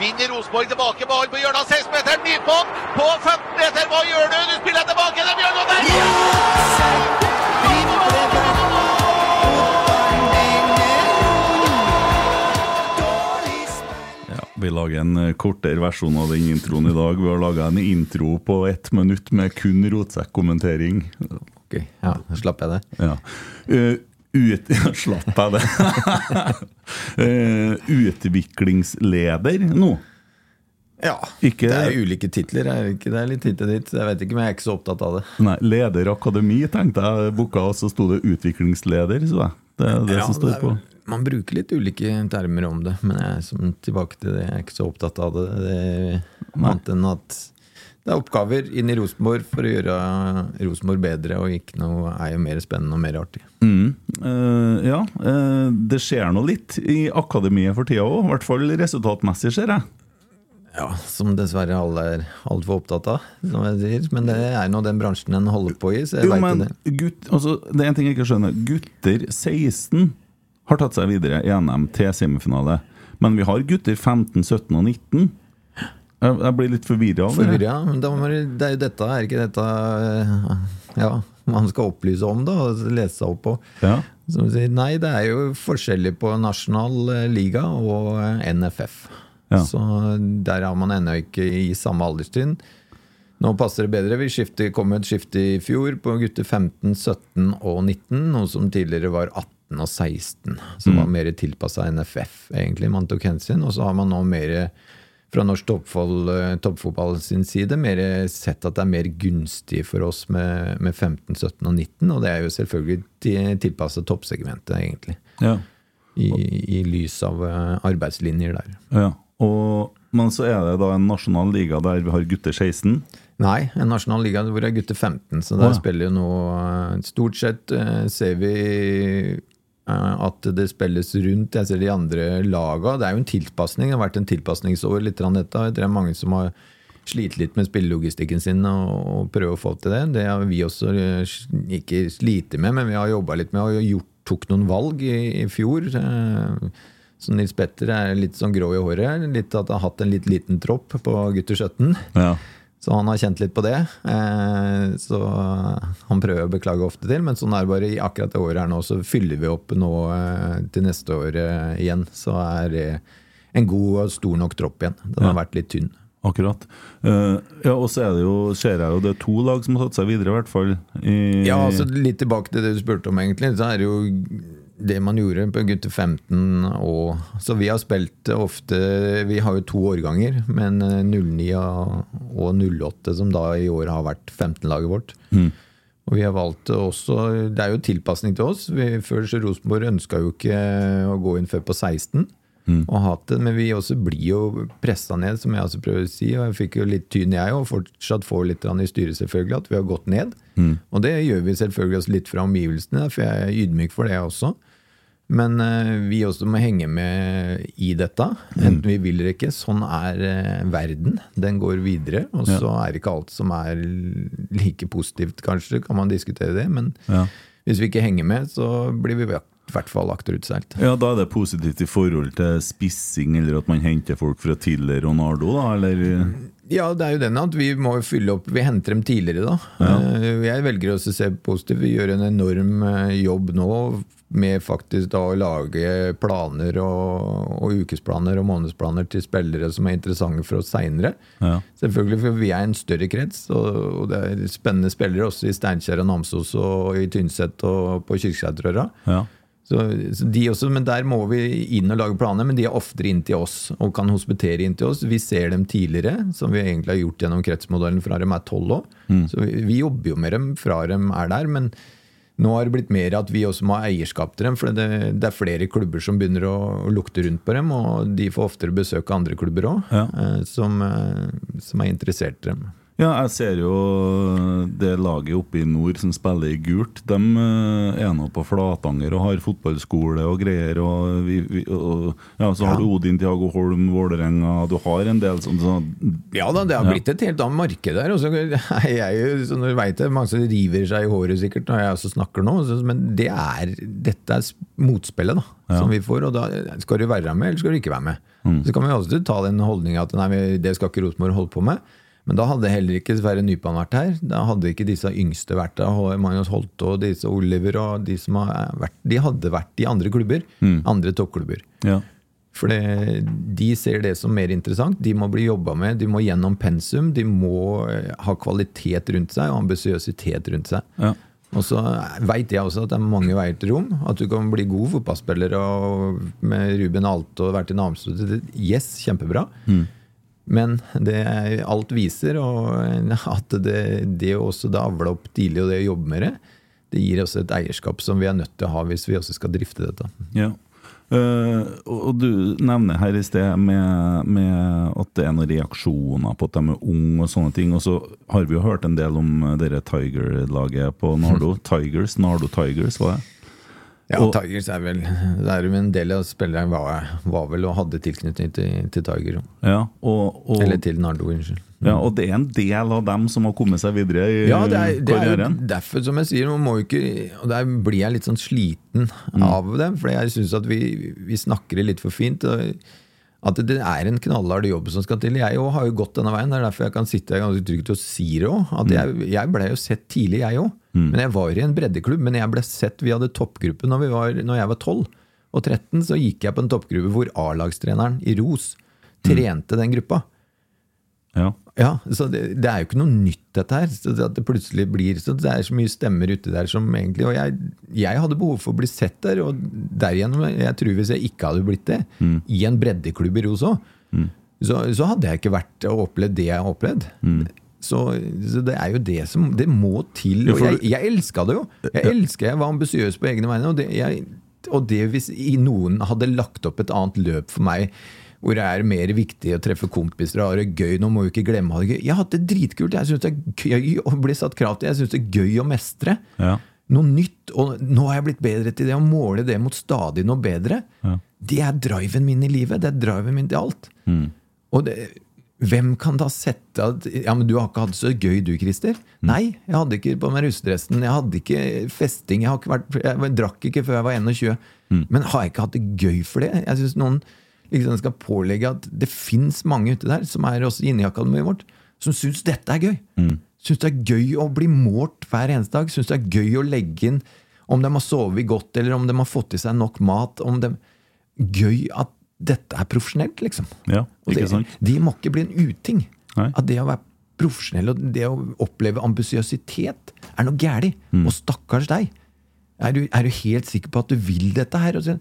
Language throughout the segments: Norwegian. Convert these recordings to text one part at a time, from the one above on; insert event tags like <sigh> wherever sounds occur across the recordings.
Vinner Rosenborg tilbake ballen på hjørnet av 16-meteren. Nypott på 15 meter. Hva gjør du? Du spiller tilbake. til noe der! Ja, vi lager en eh, kortere versjon av den introen i dag. Vi har laga en intro på ett minutt med kun rotsekk-kommentering. Ok, ja, slapp jeg det. Ja. Ut, <laughs> slapp av det. <laughs> Eh, utviklingsleder nå. Ja, Ikke- det er ulike titler. Er det ikke det er litt hit og dit. Jeg vet ikke, men jeg er ikke så opptatt av det. Nei, leder akademi, tenkte jeg booka, og så sto det utviklingsleder. Så det, Det er det Ja, som står det er på. Man bruker litt ulike termer om det, men jeg er som, tilbake til det. Jeg er ikke så opptatt av det. det Annet enn at det er oppgaver inn i Rosenborg for å gjøre Rosenborg bedre, og ikke noe er jo mer spennende og mer artig. Mm. Uh, ja, uh, det skjer nå litt i akademiet for tida òg. I hvert fall resultatmessig, ser jeg. Ja, Som dessverre alle er altfor opptatt av, som jeg sier. Men det er nå den bransjen en holder på i, så jeg Jo, vet men det. gutt, altså, det er en ting jeg ikke skjønner. Gutter 16 har tatt seg videre i NM til semifinale. Men vi har gutter 15, 17 og 19. Jeg, jeg blir litt forvirra. Forvirra, men da det, det er jo dette, er ikke dette eh, Ja, man skal opplyse om det og lese seg opp på. Ja. Som sier, nei, det er jo forskjellig på nasjonal eh, liga og eh, NFF. Ja. Så der har man ennå ikke i samme alderstrinn. Nå passer det bedre. Vi skifter, kom et skifte i fjor på gutter 15, 17 og 19, noe som tidligere var 18 og 16. Som var mer tilpassa NFF, egentlig. Man tok hensyn. Og så har man nå mer fra norsk toppfotball, eh, toppfotball sin side mer sett at det er mer gunstig for oss med, med 15, 17 og 19. Og det er jo selvfølgelig tilpassa toppsegmentet, egentlig. Ja. I, I lys av eh, arbeidslinjer der. Ja. Og, men så er det da en nasjonal liga der vi har gutter 16. Nei, en nasjonal liga hvor det er gutter 15, så der ja. spiller jo nå eh, Stort sett ser vi at det spilles rundt Jeg ser de andre laga. Det er jo en tilpasning. Det har vært en tilpasningsår litt dette. Det er mange som har slitt litt med spillelogistikken sin og, prøver prøve å få til det. Det har vi også eh, ikke slitt med, men vi har jobba litt med og gjort, tok noen valg i, i fjor. eh, Så Nils Petter er litt sånn grå i håret. Litt at han har hatt en litt liten tropp på gutter 17. Ja. Så han har kjent litt på det. Eh, så han prøver å beklage ofte til, men sånn er det bare i akkurat det året her nå. Så fyller vi opp nå eh, til neste år eh, igjen. Så er det en god og stor nok tropp igjen. Den har Ja. vært litt tynn. Akkurat. Ja, og så er det jo, ser jeg jo det er to lag som har tatt seg videre, i hvert fall. I, Ja, altså Litt tilbake til det du spurte om, egentlig. Så er det jo det man gjorde på gutter 15 og Så vi har spilt ofte Vi har jo to årganger, men eh, 09 og og 08, som da i år har vært 15-laget vårt. Og vi har valgt også Det er jo tilpasning til oss. Vi, før så Rosenborg ønska jo ikke å gå inn før på 16. Og hatt det, Men vi også blir jo pressa ned, som jeg også prøver å si. Og jeg fikk jo litt tyn, jeg, og fortsatt får litt i styret, selvfølgelig, at vi har gått ned. Og det gjør vi selvfølgelig også litt fra omgivelsene, for jeg er ydmyk for det også. Men uh, vi også må henge med i dette. Enten vi vil eller ikke. Sånn er uh, verden. Den går videre. Og så er det ikke alt som er like positivt, kanskje. Kan man diskutere det. Men Ja. hvis vi ikke henger med, så blir vi i hvert fall akterutseilt. Ja, Da er det positivt i forhold til spissing, eller at man henter folk fra tidligere Ronaldo, da? Eller Ja, det er jo den at vi må fylle opp Vi henter dem tidligere, da. Ja. Jeg velger også å se positivt. Vi gjør en enorm eh, jobb nå med faktisk da å lage planer og, og ukesplaner og månedsplaner til spillere som er interessante for oss seinere. Ja. Selvfølgelig, for vi er en større krets, og, og det er spennende spillere også i Steinkjer og Namsos og i Tynset og på Kyrksæterøra. Ja. Så, så de også, men Der må vi inn og lage planer, men de er oftere inn til oss og kan hospitere inn til oss. Vi ser dem tidligere, som vi egentlig har gjort gjennom kretsmodellen fra de er tolv år. Så vi, vi jobber jo med dem fra de er der, men nå har det blitt mer at vi også må ha eierskap til dem. For det, det er flere klubber som begynner å, å lukte rundt på dem, og de får oftere besøk av andre klubber òg, Ja. som, eh, som er interessert i dem. Ja, jeg ser jo det laget oppe i nord som spiller i gult. De eh, er nå på Flatanger og har fotballskole og greier. Og, vi, vi, og ja, Så har du Odin Tiago Holm, Vålerenga Du har en del sånn, sånn Ja da, det har Ja. blitt et helt annet marked der. Og så <laughs> jeg så du vet, det mange som river seg i håret sikkert når jeg også snakker nå, så- men det er, dette er motspillet da, som vi får, og da skal du være med, eller skal du ikke være med. Så kan vi også ta den holdningen at nei, det skal ikke Rosenborg holde på med. Men da hadde heller ikke Sverre Nypan vært her. Da hadde ikke disse yngste vært der. Magnus Holte og disse Oliver og de som har vært De hadde vært i andre klubber. Andre toppklubber. Ja. For det, de ser det som mer interessant. De må bli jobba med, de må gjennom pensum. De må eh, ha kvalitet rundt seg og ambisiøsitet rundt seg. Ja. Og så veit jeg også at det er mange veier til rom. At du kan bli god fotballspiller og med Ruben Alte og vært i Namsos. Yes, kjempebra. Men det alt viser at det, det å også avle opp tidlig og det å jobbe med det, det gir oss et eierskap som vi er nødt til å ha hvis vi også skal drifte dette. Ja. Uh, og og du nevner her i sted med, med at det er noen reaksjoner på at de er unge og sånne ting. Og så har vi jo hørt en del om eh, dere Tiger-laget på Nardo. <laughs> Tigers, Nardo Tigers, var det? Ja, Og- Tigers er vel det er jo En del av spillerne var, var vel og hadde tilknytning til, til Tiger. Ja, og, og, Eller til Nardo, unnskyld. ja, og det er en del av dem som har kommet seg videre i Ja, det er, det er jo derfor, som jeg sier, man må ikke Og der blir jeg litt sånn sliten av det, for jeg syns at vi, vi snakker det litt for fint. og At det er en knallhard jobb som skal til. Jeg har jo gått denne veien. Det er derfor jeg kan sitte her ganske trygt og si det òg. Jeg, jeg ble jo sett tidlig, jeg òg. Men jeg var i en breddeklubb. Men jeg ble sett, vi hadde toppgruppe når, vi var, når jeg var 12 og 13. Så gikk jeg på en toppgruppe hvor A-lagstreneren i Ros trente den gruppa. Ja. Ja, så det, det er jo ikke noe nytt, dette her. Så at det plutselig blir så Det er så mye stemmer ute der som egentlig Og jeg, jeg hadde behov for å bli sett der, og derigjennom Jeg tror hvis jeg ikke hadde blitt det, i en breddeklubb i Ros òg, så, så hadde jeg ikke vært og opplevd det jeg har opplevd. Så, så det er jo det som Det må til. Og jeg, jeg elska det jo. Jeg elska jeg var ambisiøs på egne vegne. Og det, jeg, og det hvis noen hadde lagt opp et annet løp for meg, hvor det er mer viktig å treffe kompiser og ha det gøy Nå må vi ikke glemme å ha det gøy. Jeg har hatt det dritkult. Jeg syns det er gøy å bli satt krav til. Jeg syns det er gøy å mestre. Ja. Noe nytt. Og nå har jeg blitt bedre til det å måle det mot stadig noe bedre. Det er driven min i livet. Det er driven min til alt. Og det, hvem kan da sette at Ja, men du har ikke hatt det så gøy du, Christer? Nei, jeg hadde ikke på meg russedressen. Jeg hadde ikke festing. Jeg, har ikke vært, jeg drakk ikke før jeg var 21. Men har jeg ikke hatt det gøy for det? Jeg synes noen liksom skal pålegge at det fins mange ute der, som er også inne i akademiet vårt, som syns dette er gøy. Syns det er gøy å bli målt hver eneste dag. Syns det er gøy å legge inn om de har sovet godt, eller om de har fått i seg nok mat. Om de, gøy at dette er profesjonelt, liksom. Ja, ikke det, de må ikke bli en uting. Nei. At det å være profesjonell og det å oppleve ambisiøsitet er noe galt. Mm. Og stakkars deg. Er du, er du helt sikker på at du vil dette her? Og så-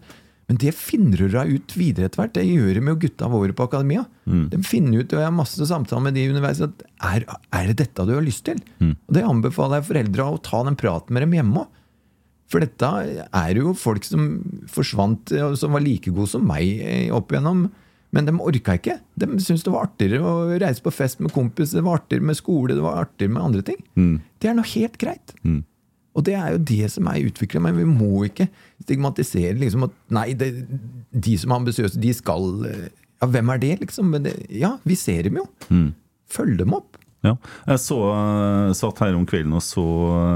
Men det finner du deg ut videre etter hvert. Det gjør de med gutta våre på akademia. Mm. De finner ut, og Jeg har masse samtaler med de underveis at er, er det dette du har lyst til? Mm. Og Det anbefaler jeg foreldra å ta den praten med dem hjemme òg. For dette er jo folk som forsvant, og som var like gode som meg eh, opp igjennom. Men de orka ikke. De syntes det var artigere å reise på fest med kompiser, det var artigere med skole, det var artigere med andre ting. Det er noe helt greit. Og det er jo det som er utvikla, men vi må ikke stigmatisere liksom at nei, det, de som er ambisiøse, de skal eh, Ja, hvem er det, liksom? Men det, ja, vi ser dem jo. Følg dem opp. Ja. Jeg så, eh, satt her om kvelden og så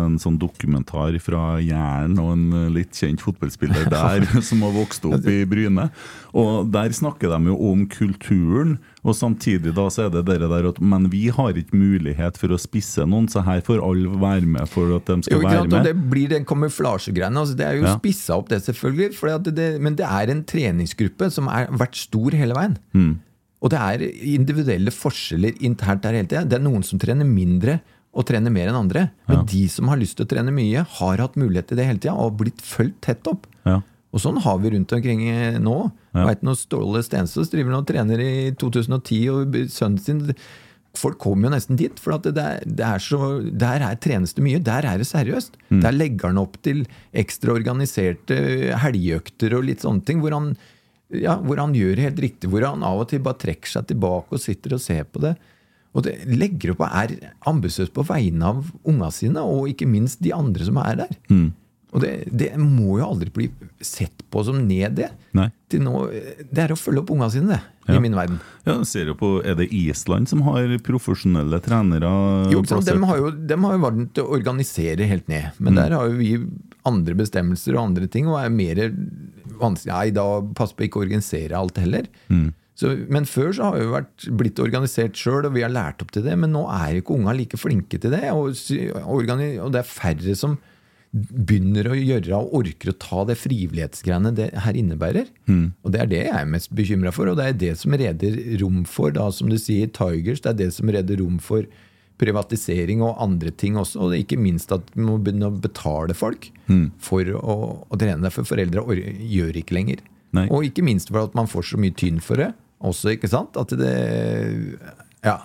en sånn dokumentar fra Jæren og en eh, litt kjent fotballspiller <laughs> der <laughs> som har vokst opp i Bryne. Og Der snakker de jo om kulturen, og samtidig da så er det dere der at Men vi har ikke mulighet for å spisse noen, så her får alle være med for at de Jo, skal ikke være med. det blir den kamuflasjegreiene. Altså, det er jo Ja. spissa opp, det selvfølgelig. At det, men det er en treningsgruppe som har vært stor hele veien. Mm. Og det er individuelle forskjeller internt der hele tida. Det er noen som trener mindre og trener mer enn andre. Men de som har lyst til å trene mye, har hatt mulighet til det hele tida og blitt fulgt tett opp. Ja. Og sånn har vi rundt omkring eh, nå. Ja. Vet du, når Ståle Stensås driver nå og trener i 2010, og sønnen sin Folk kommer jo nesten dit, for at det er, det er så, der er, trenes det mye. Der er det seriøst. Der legger han opp til ekstra organiserte helgeøkter og litt sånne ting, hvor han, ja, hvor han gjør det helt riktig. Hvor han av og til bare trekker seg tilbake og sitter og ser på det. Og det legger opp og er ambisiøs på vegne av unga sine, og ikke minst de andre som er der. Og det, det må jo aldri bli sett på som ned, det. Nå, det er å følge opp unga sine, det. Ja. I min verden. Ja, ser jo på, Er det Island som har profesjonelle trenere? Jo, sant? De har jo, de har jo vært til å organisere helt ned. Men Mm. der har jo vi andre bestemmelser og andre ting, og er mer vanskelig Nei, da pass på ikke å organisere alt heller. Mm. Så, men før så har vi vært, blitt organisert sjøl, og vi har lært opp til det. Men nå er ikke unga like flinke til det. Og, og det er færre som begynner å gjøre og orker å ta det frivillighetsgreiene det her innebærer. Og det er det jeg er mest bekymra for, og det er det som redder rom for, da, som du sier, Tigers. Det er det som redder rom for privatisering og andre ting også. Og ikke minst at vi må begynne å betale folk for å, å trene det, for foreldre or- gjør ikke lenger. Nei. Og ikke minst for at man får så mye tynn for det også, ikke sant? At det Ja.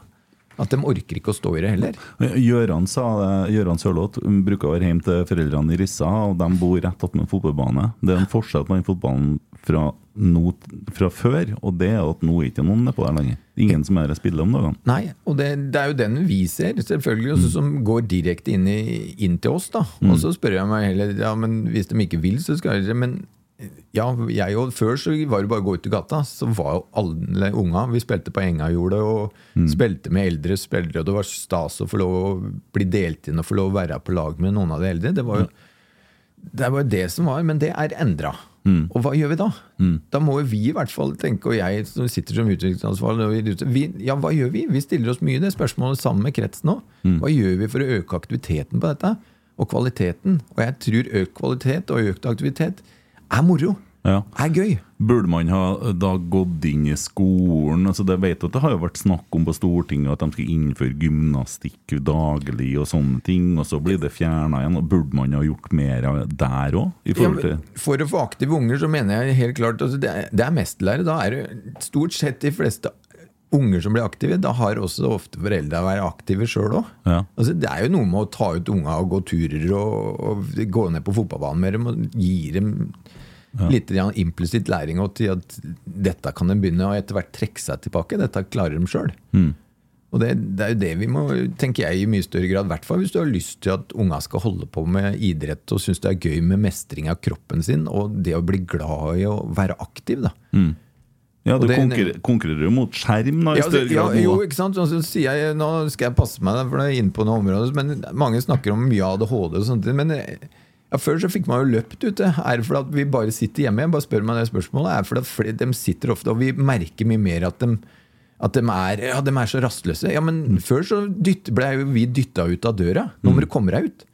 At de orker ikke å stå i det heller. Gjøran Sørloth bruker å være hjemme til foreldrene i Rissa, og de bor rett attmed fotballbane. Det er en forskjell på den fotballen fra, nå, fra før, og det er at nå er ikke noen nedpå der lenger. Ingen som er her spiller om dagene. Nei, og det, det er jo den vi ser, selvfølgelig, også, som går direkte inn, i, inn til oss. da. Og så spør jeg meg heller ja, men hvis de ikke vil, så skal de Men ja, jeg og Før så var det bare å gå ut i gata, så var jo alle unga Vi spilte på Engajordet og spilte med eldre spillere, og det var stas å få lov å bli delt inn og få lov å være på lag med noen av de eldre. Det var jo det var det som var, men det er endra. Og hva gjør vi da? Da må vi i hvert fall tenke, og jeg som sitter som utviklingsansvarlig Ja, hva gjør vi? Vi stiller oss mye det spørsmålet sammen med kretsen òg. Hva gjør vi for å øke aktiviteten på dette? Og kvaliteten. Og jeg tror økt kvalitet og økt aktivitet er moro. Ja. Er gøy. Burde man ha da gått inn i skolen? altså det vet at det har jo vært snakk om på Stortinget at de skal innføre gymnastikk daglig og sånne ting, og så blir det fjerna igjen. og Burde man ha gjort mer der òg? Ja, for å få aktive unger, så mener jeg helt klart altså det, er, det er mestlære. Da er det stort sett de fleste unger som blir aktive. Da har også ofte foreldra vært aktive sjøl òg. Ja. Altså, det er jo noe med å ta ut unga og gå turer og, og gå ned på fotballbanen med dem og gi dem litt grann implisitt læring og til at dette kan de begynne å etter hvert trekke seg tilbake. Dette klarer de sjøl. Og det, det er jo det vi må, tenker jeg, i mye større grad, i hvert fall hvis du har lyst til at unga skal holde på med idrett og synes det er gøy med mestring av kroppen sin, og det å bli glad i å være aktiv, da. Ja, du det- konkurrer, konkurrerer jo mot skjerm i Ja, større grad. ja, jo, ikke sant? Så sier jeg, nå skal jeg passe meg, for det er inne på noen områder, men mange snakker om mye ADHD og sånt, men eh, ja, før så fikk man jo løpt ute. Er det fordi at vi bare sitter hjemme? Jeg bare spør meg det spørsmålet. Er det fordi at flere, de sitter ofte, og vi merker mye mer at de, at de, er, ja, de er så rastløse. Ja, men før så dytt, ble jo vi dytta ut av døra. Nå må du komme deg ut.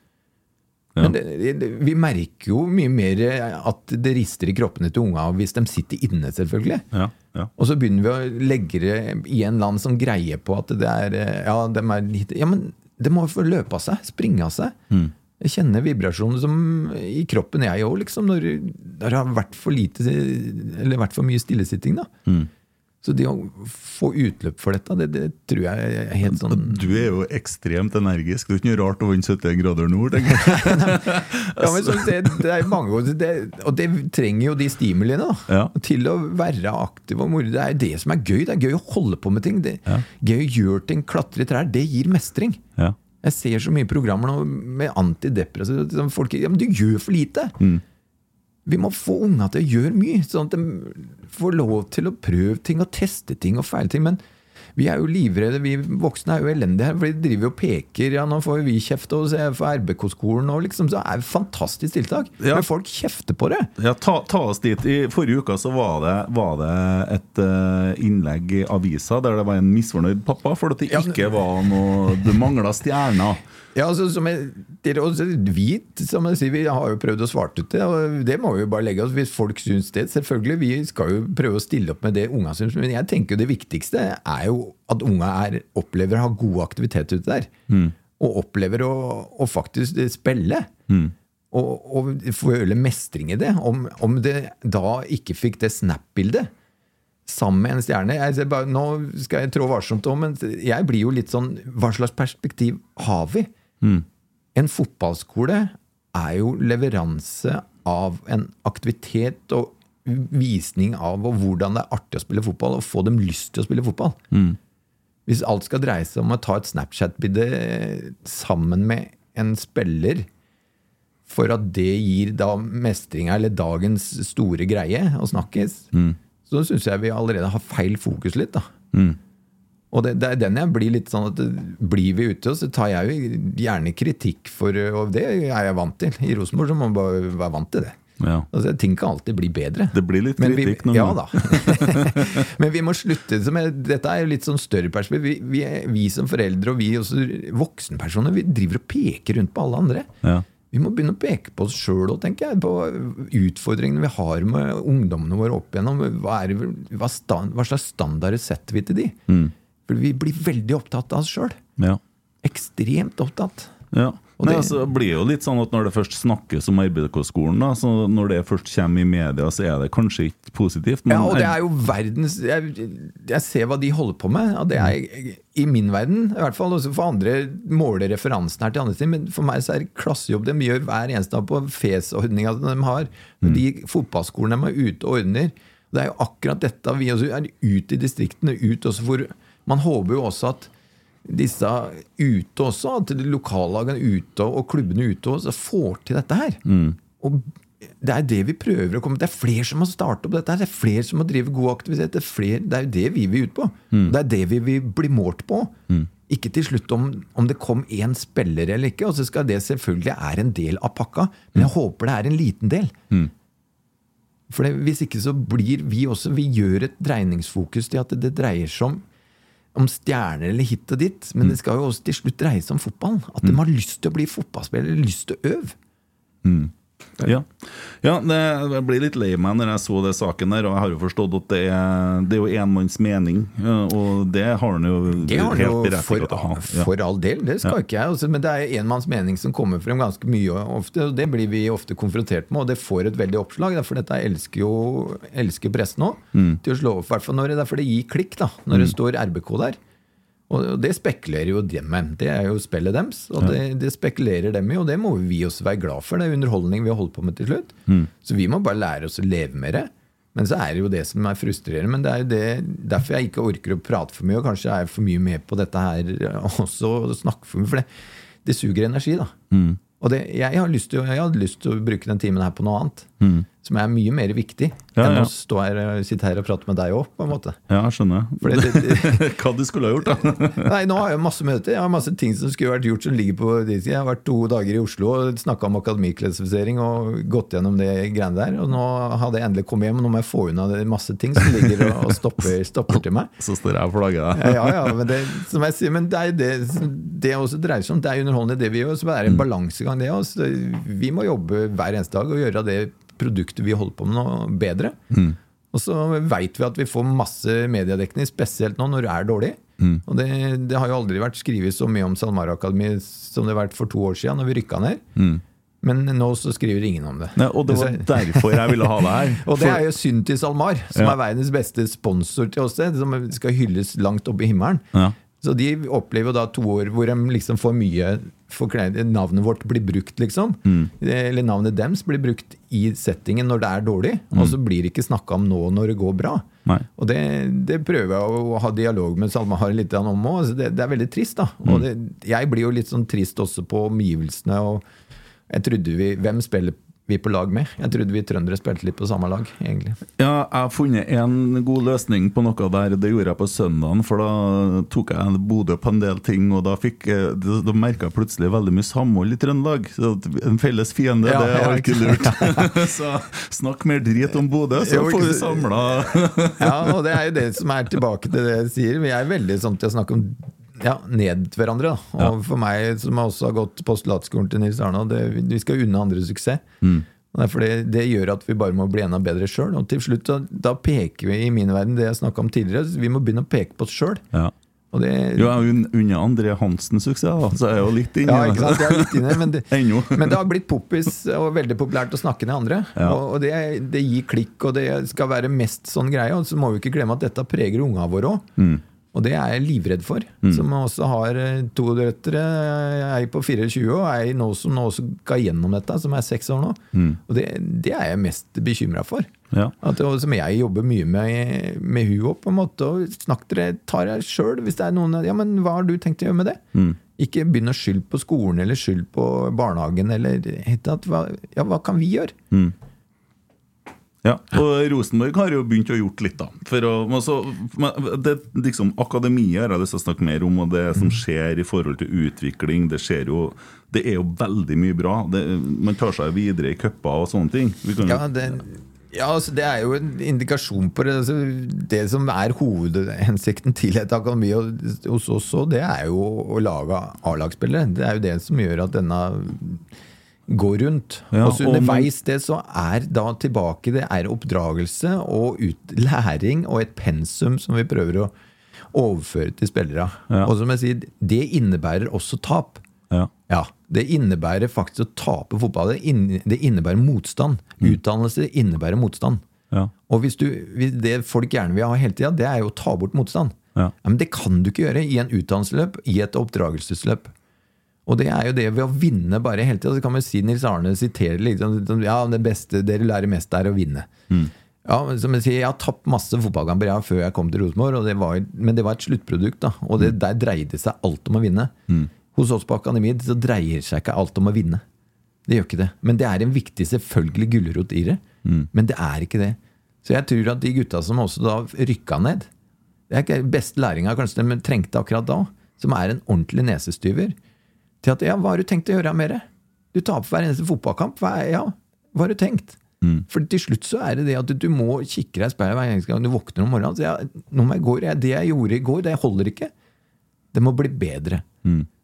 Men det, det, vi merker jo mye mer at det rister i kroppene til unga hvis de sitter inne, selvfølgelig. Ja, ja. Og så begynner vi å legge det i en land som greier på at det er Ja, de er litt Ja, men det må få løpe av seg. Springe av seg. Jeg kjenner vibrasjoner som i kroppen, jeg òg, liksom. Når det har vært for lite Eller vært for mye stillesitting, da. Så det å få utløp for dette, det, det tror jeg er helt sånn Du er jo ekstremt energisk. Det er ikke noe rart å vinne 71 grader nord, tenker jeg. <laughs> Ja, men så det, det er mange ganger det, Og det trenger jo de stimuliene Ja. til å være aktiv og moro. Det er det som er gøy. Det er gøy å holde på med ting. Det, Gøy å gjøre ting, klatre i trær. Det gir mestring. Ja. Jeg ser så mye programmer nå med antidepressiva. som Folk, ja, men du gjør for lite! Vi må få unga til å gjøre mye, sånn at de får lov til å prøve ting og teste ting og feile ting. Men vi er jo livredde, vi voksne er jo elendige her, for de driver og peker. Ja, nå får vi kjeft og se for RBK-skolen og liksom, så er det et fantastisk tiltak. Ja. Men folk kjefter på det. Ja, ta, ta oss dit. I forrige uke så var det, var det et uh, innlegg i avisa der det var en misfornøyd pappa for at det ikke var noe Det mangla stjerner. Ja, altså, som jeg, vi, som jeg sier, vi har jo prøvd å svarte ut det, og det må vi jo bare legge oss hvis folk syns det. Selvfølgelig, vi skal jo prøve å stille opp med det unga syns, men jeg tenker jo det viktigste er jo at unga er, opplever å ha god aktivitet ute der. Og opplever å, å faktisk spille. Og, og føle mestring i det. Om, om det da ikke fikk det Snap-bildet sammen med en stjerne. Jeg bare, nå skal jeg trå varsomt om, men jeg blir jo litt sånn Hva slags perspektiv har vi? En fotballskole er jo leveranse av en aktivitet og visning av hvordan det er artig å spille fotball, og få dem lyst til å spille fotball. Hvis alt skal dreie seg om å ta et Snapchat-bilde sammen med en spiller for at det gir da mestringa, eller dagens store greie, å snakkes, så syns jeg vi allerede har feil fokus litt. da. Og det, det er den jeg blir litt sånn at Blir vi ute, så tar jeg jo gjerne kritikk for Og det er jeg vant til. I Rosenborg så må man bare være vant til det. Ja. Altså, Ting kan alltid bli bedre. Det blir litt Men vi- kritikk noen Ja da. <laughs> Men vi må slutte er, Dette er jo litt sånn større perspektiv. Vi, vi, vi som foreldre og vi også voksenpersoner vi driver og peker rundt på alle andre. Ja. Vi må begynne å peke på oss sjøl òg, tenker jeg. På utfordringene vi har med ungdommene våre opp igjennom. Hva, er, hva, stand, hva slags standarder setter vi til de? For vi blir veldig opptatt av oss sjøl. Ja. Ekstremt opptatt. Ja. Og Nei, det- altså, blir jo litt sånn at Når det først snakkes om så når det først kommer i media, så er det kanskje ikke positivt. Men Ja, og det er jo verdens Jeg, jeg ser hva de holder på med. Og det er i min verden, i hvert fall. Også for andre måler referansen her til andre ting. Men for meg så er det klassejobb de gjør hver eneste dag på FES-ordninga de har. De fotballskolene de er ute og ordner. Det er jo akkurat dette vi også er ute i distriktene. Ut også for, man håper jo også at disse ute også, at de lokallagene ute og klubbene ute også får til dette her. Og det er det vi prøver å komme Det er flere som må starte opp dette. her Det er flere som må drive god aktivitet. Det er, flere, det er jo det vi vil ut på. Det er det vi vil bli målt på. Ikke til slutt om, om det kom én spiller eller ikke. Og så skal det selvfølgelig være en del av pakka, men jeg håper det er en liten del. For det, Hvis ikke så blir vi også Vi gjør et dreiningsfokus til at det, det dreier seg om om stjerner eller hit og dit, men det skal jo også til slutt dreie seg om fotballen. At de har lyst til å bli fotballspiller, lyst til å øve. Ja, ja det, jeg blir litt lei meg når jeg så det saken der, og jeg har jo forstått at det er, det er jo én manns mening, og det har han jo Det har helt rett til å ha. Ja. for all del, det skal Ja. ikke jeg. Altså, men det er enmanns mening som kommer frem ganske mye ofte. og Det blir vi ofte konfrontert med, og det får et veldig oppslag. For dette elsker jo elsker pressen òg Mm. til å slå opp. i hvert fall når det, derfor det gir klikk da, når det står RBK der. Og det spekulerer jo dem med. Det er jo spillet deres, og det, det spekulerer dem i, og det må vi også være glad for. Det er underholdning vi har holdt på med til slutt. Mm. Så vi må bare lære oss å leve med det. Men så er det jo det som er frustrerende. Men det er jo det, derfor jeg ikke orker å prate for mye, og kanskje er for mye med på dette her <laughs> også, og snakke for mye. For det, det suger energi, da. Mm. Og det, jeg, har lyst til, jeg hadde lyst til å bruke den timen her på noe annet. Som er mye mer viktig Mm. Ja, enn ja. å stå her, sitte her og prate med deg òg, på en måte. Ja, jeg skjønner. Det, det, <laughs> Hva du skulle ha gjort, da? <laughs> Nei, nå har jeg masse møter. Jeg har masse ting som skulle vært gjort som ligger på siden. Jeg har vært to dager i Oslo og snakka om akademiklassifisering og gått gjennom det greiene der. Og nå hadde jeg endelig kommet hjem, og nå må jeg få unna det masse ting som ligger og, og stopper, <laughs> stopper til meg. Så står jeg og flagger deg. Ja, ja, men det, som jeg sier, men det er det det også dreier seg om. Det er underholdende det vi gjør. Så det er en balansegang, det også. Vi må jobbe hver eneste dag og gjøre det produktet vi holder på med, noe bedre. Og så veit vi at vi får masse mediedekning, spesielt nå når det er dårlig. Og det, det har jo aldri vært skrevet så mye om SalMar Akademi som det har vært for to år siden, når vi rykka ned. Men nå så skriver ingen om det. Nei, og det var <laughs> derfor jeg ville ha det her. <laughs> Og det er jo synd til SalMar, som Ja. er verdens beste sponsor til oss, som skal hylles langt oppe i himmelen. Ja. Så de opplever da to år hvor de liksom får mye forkleid Navnet vårt blir brukt, liksom. Eller navnet dems blir brukt i settingen når det er dårlig, og så blir det ikke snakka om nå når det går bra. Nei. Og det, det prøver jeg å ha dialog med Salma Har litt om òg. Det, det er veldig trist, da. Og det, jeg blir jo litt sånn trist også på omgivelsene. og jeg trodde vi, Hvem spiller vi på lag med? Jeg trodde vi trøndere spilte litt på samme lag, egentlig. Ja, jeg har funnet en god løsning på noe der. Det gjorde jeg på søndagen, for da tok jeg Bodø på en del ting, og da, fikk, jeg- da, merka jeg plutselig veldig mye samhold i Trøndelag. Så en felles fiende, Ja, det er alltid ikke lurt. <laughs> så snakk mer drit om Bodø, så får vi samla <laughs> Ja, og det er jo det som er tilbake til det jeg sier. Vi er veldig sånn til å snakke om ja, ned hverandre. Da. Og for meg, som også har gått postulatskolen til Nils Arne, det, vi skal unne andre suksess. Mm. derfor det, det gjør at vi bare må bli enda bedre sjøl. Og til slutt da, da peker vi i min verden det jeg snakka om tidligere. Vi må begynne å peke på oss sjøl. Ja. Og det, Jo, jeg un- unner André Hansen suksess, da, så jeg er jo litt inni Ja, ikke sant? Jeg er litt inne, men det, <laughs> men det har blitt poppis og veldig populært å snakke ned andre. Ja. Og, og det, det gir klikk, og det skal være mest sånn greie. Og så må vi ikke glemme at dette preger unga våre òg. Mm. Og det er jeg livredd for. Som også har eh, to døtre. Ei på 24 og ei nå som nå også skal gjennom dette, som er seks år nå. Og det, det er jeg mest bekymra for. Ja. At, og som jeg jobber mye med, med hun opp, på en måte. Og snakk dere, ta dere sjøl hvis det er noen Ja, men hva har du tenkt å gjøre med det? Ikke begynn å skylde på skolen eller skylde på barnehagen. Eller, hva, ja, hva kan vi gjøre? Ja, og Rosenborg har jo begynt å gjort litt, da. Å, men så, men det, liksom, akademiet har jeg lyst til å snakke mer om, og det som skjer i forhold til utvikling. Det skjer jo Det er jo veldig mye bra. Det, man tar seg videre i cuper og sånne ting. Ja, det, ja altså, det er jo en indikasjon på det. Altså, det som er hovedhensikten til et akademi hos oss òg, det er jo å lage A-lagsspillere. Det er jo det som gjør at denne går rundt. Ja, og så underveis det så er da tilbake det er oppdragelse og ut, læring og et pensum som vi prøver å overføre til spillere. Ja. Og som jeg sier, det innebærer også tap. ja. Ja, Det innebærer faktisk å tape fotball. Det, innebærer motstand. Utdannelse innebærer motstand. Ja. Og hvis du, hvis det folk gjerne vil ha hele tida, det er jo å ta bort motstand. Ja. Men det kan du ikke gjøre i en utdannelsesløp, i et oppdragelsesløp. Og det er jo det ved å vinne bare hele tida. Så kan man si Nils Arne siterer liksom Ja, det beste dere lærer mest, er å vinne. Ja, som jeg sier, jeg har tapt masse fotballkamper før jeg kom til Rosenborg, og det var- men det var et sluttprodukt. da, Og det, der dreide seg alt om å vinne. Hos oss på akademiet så dreier seg ikke alt om å vinne. Det gjør ikke det. Men det er en viktig, selvfølgelig gulrot i det. Men det er ikke det. Så jeg tror at de gutta som også da rykka ned Det er ikke beste læringa kanskje de trengte akkurat da, som er en ordentlig nesestyver. Til at ja, hva har du tenkt å gjøre mer? Du taper hver eneste fotballkamp. Hva, ja, hva har du tenkt? For til slutt så er det det at du må kikke deg i speilet hver eneste gang du våkner om morgenen. Så ja, nå må jeg gå, det jeg gjorde i går, det holder ikke. Det må bli bedre.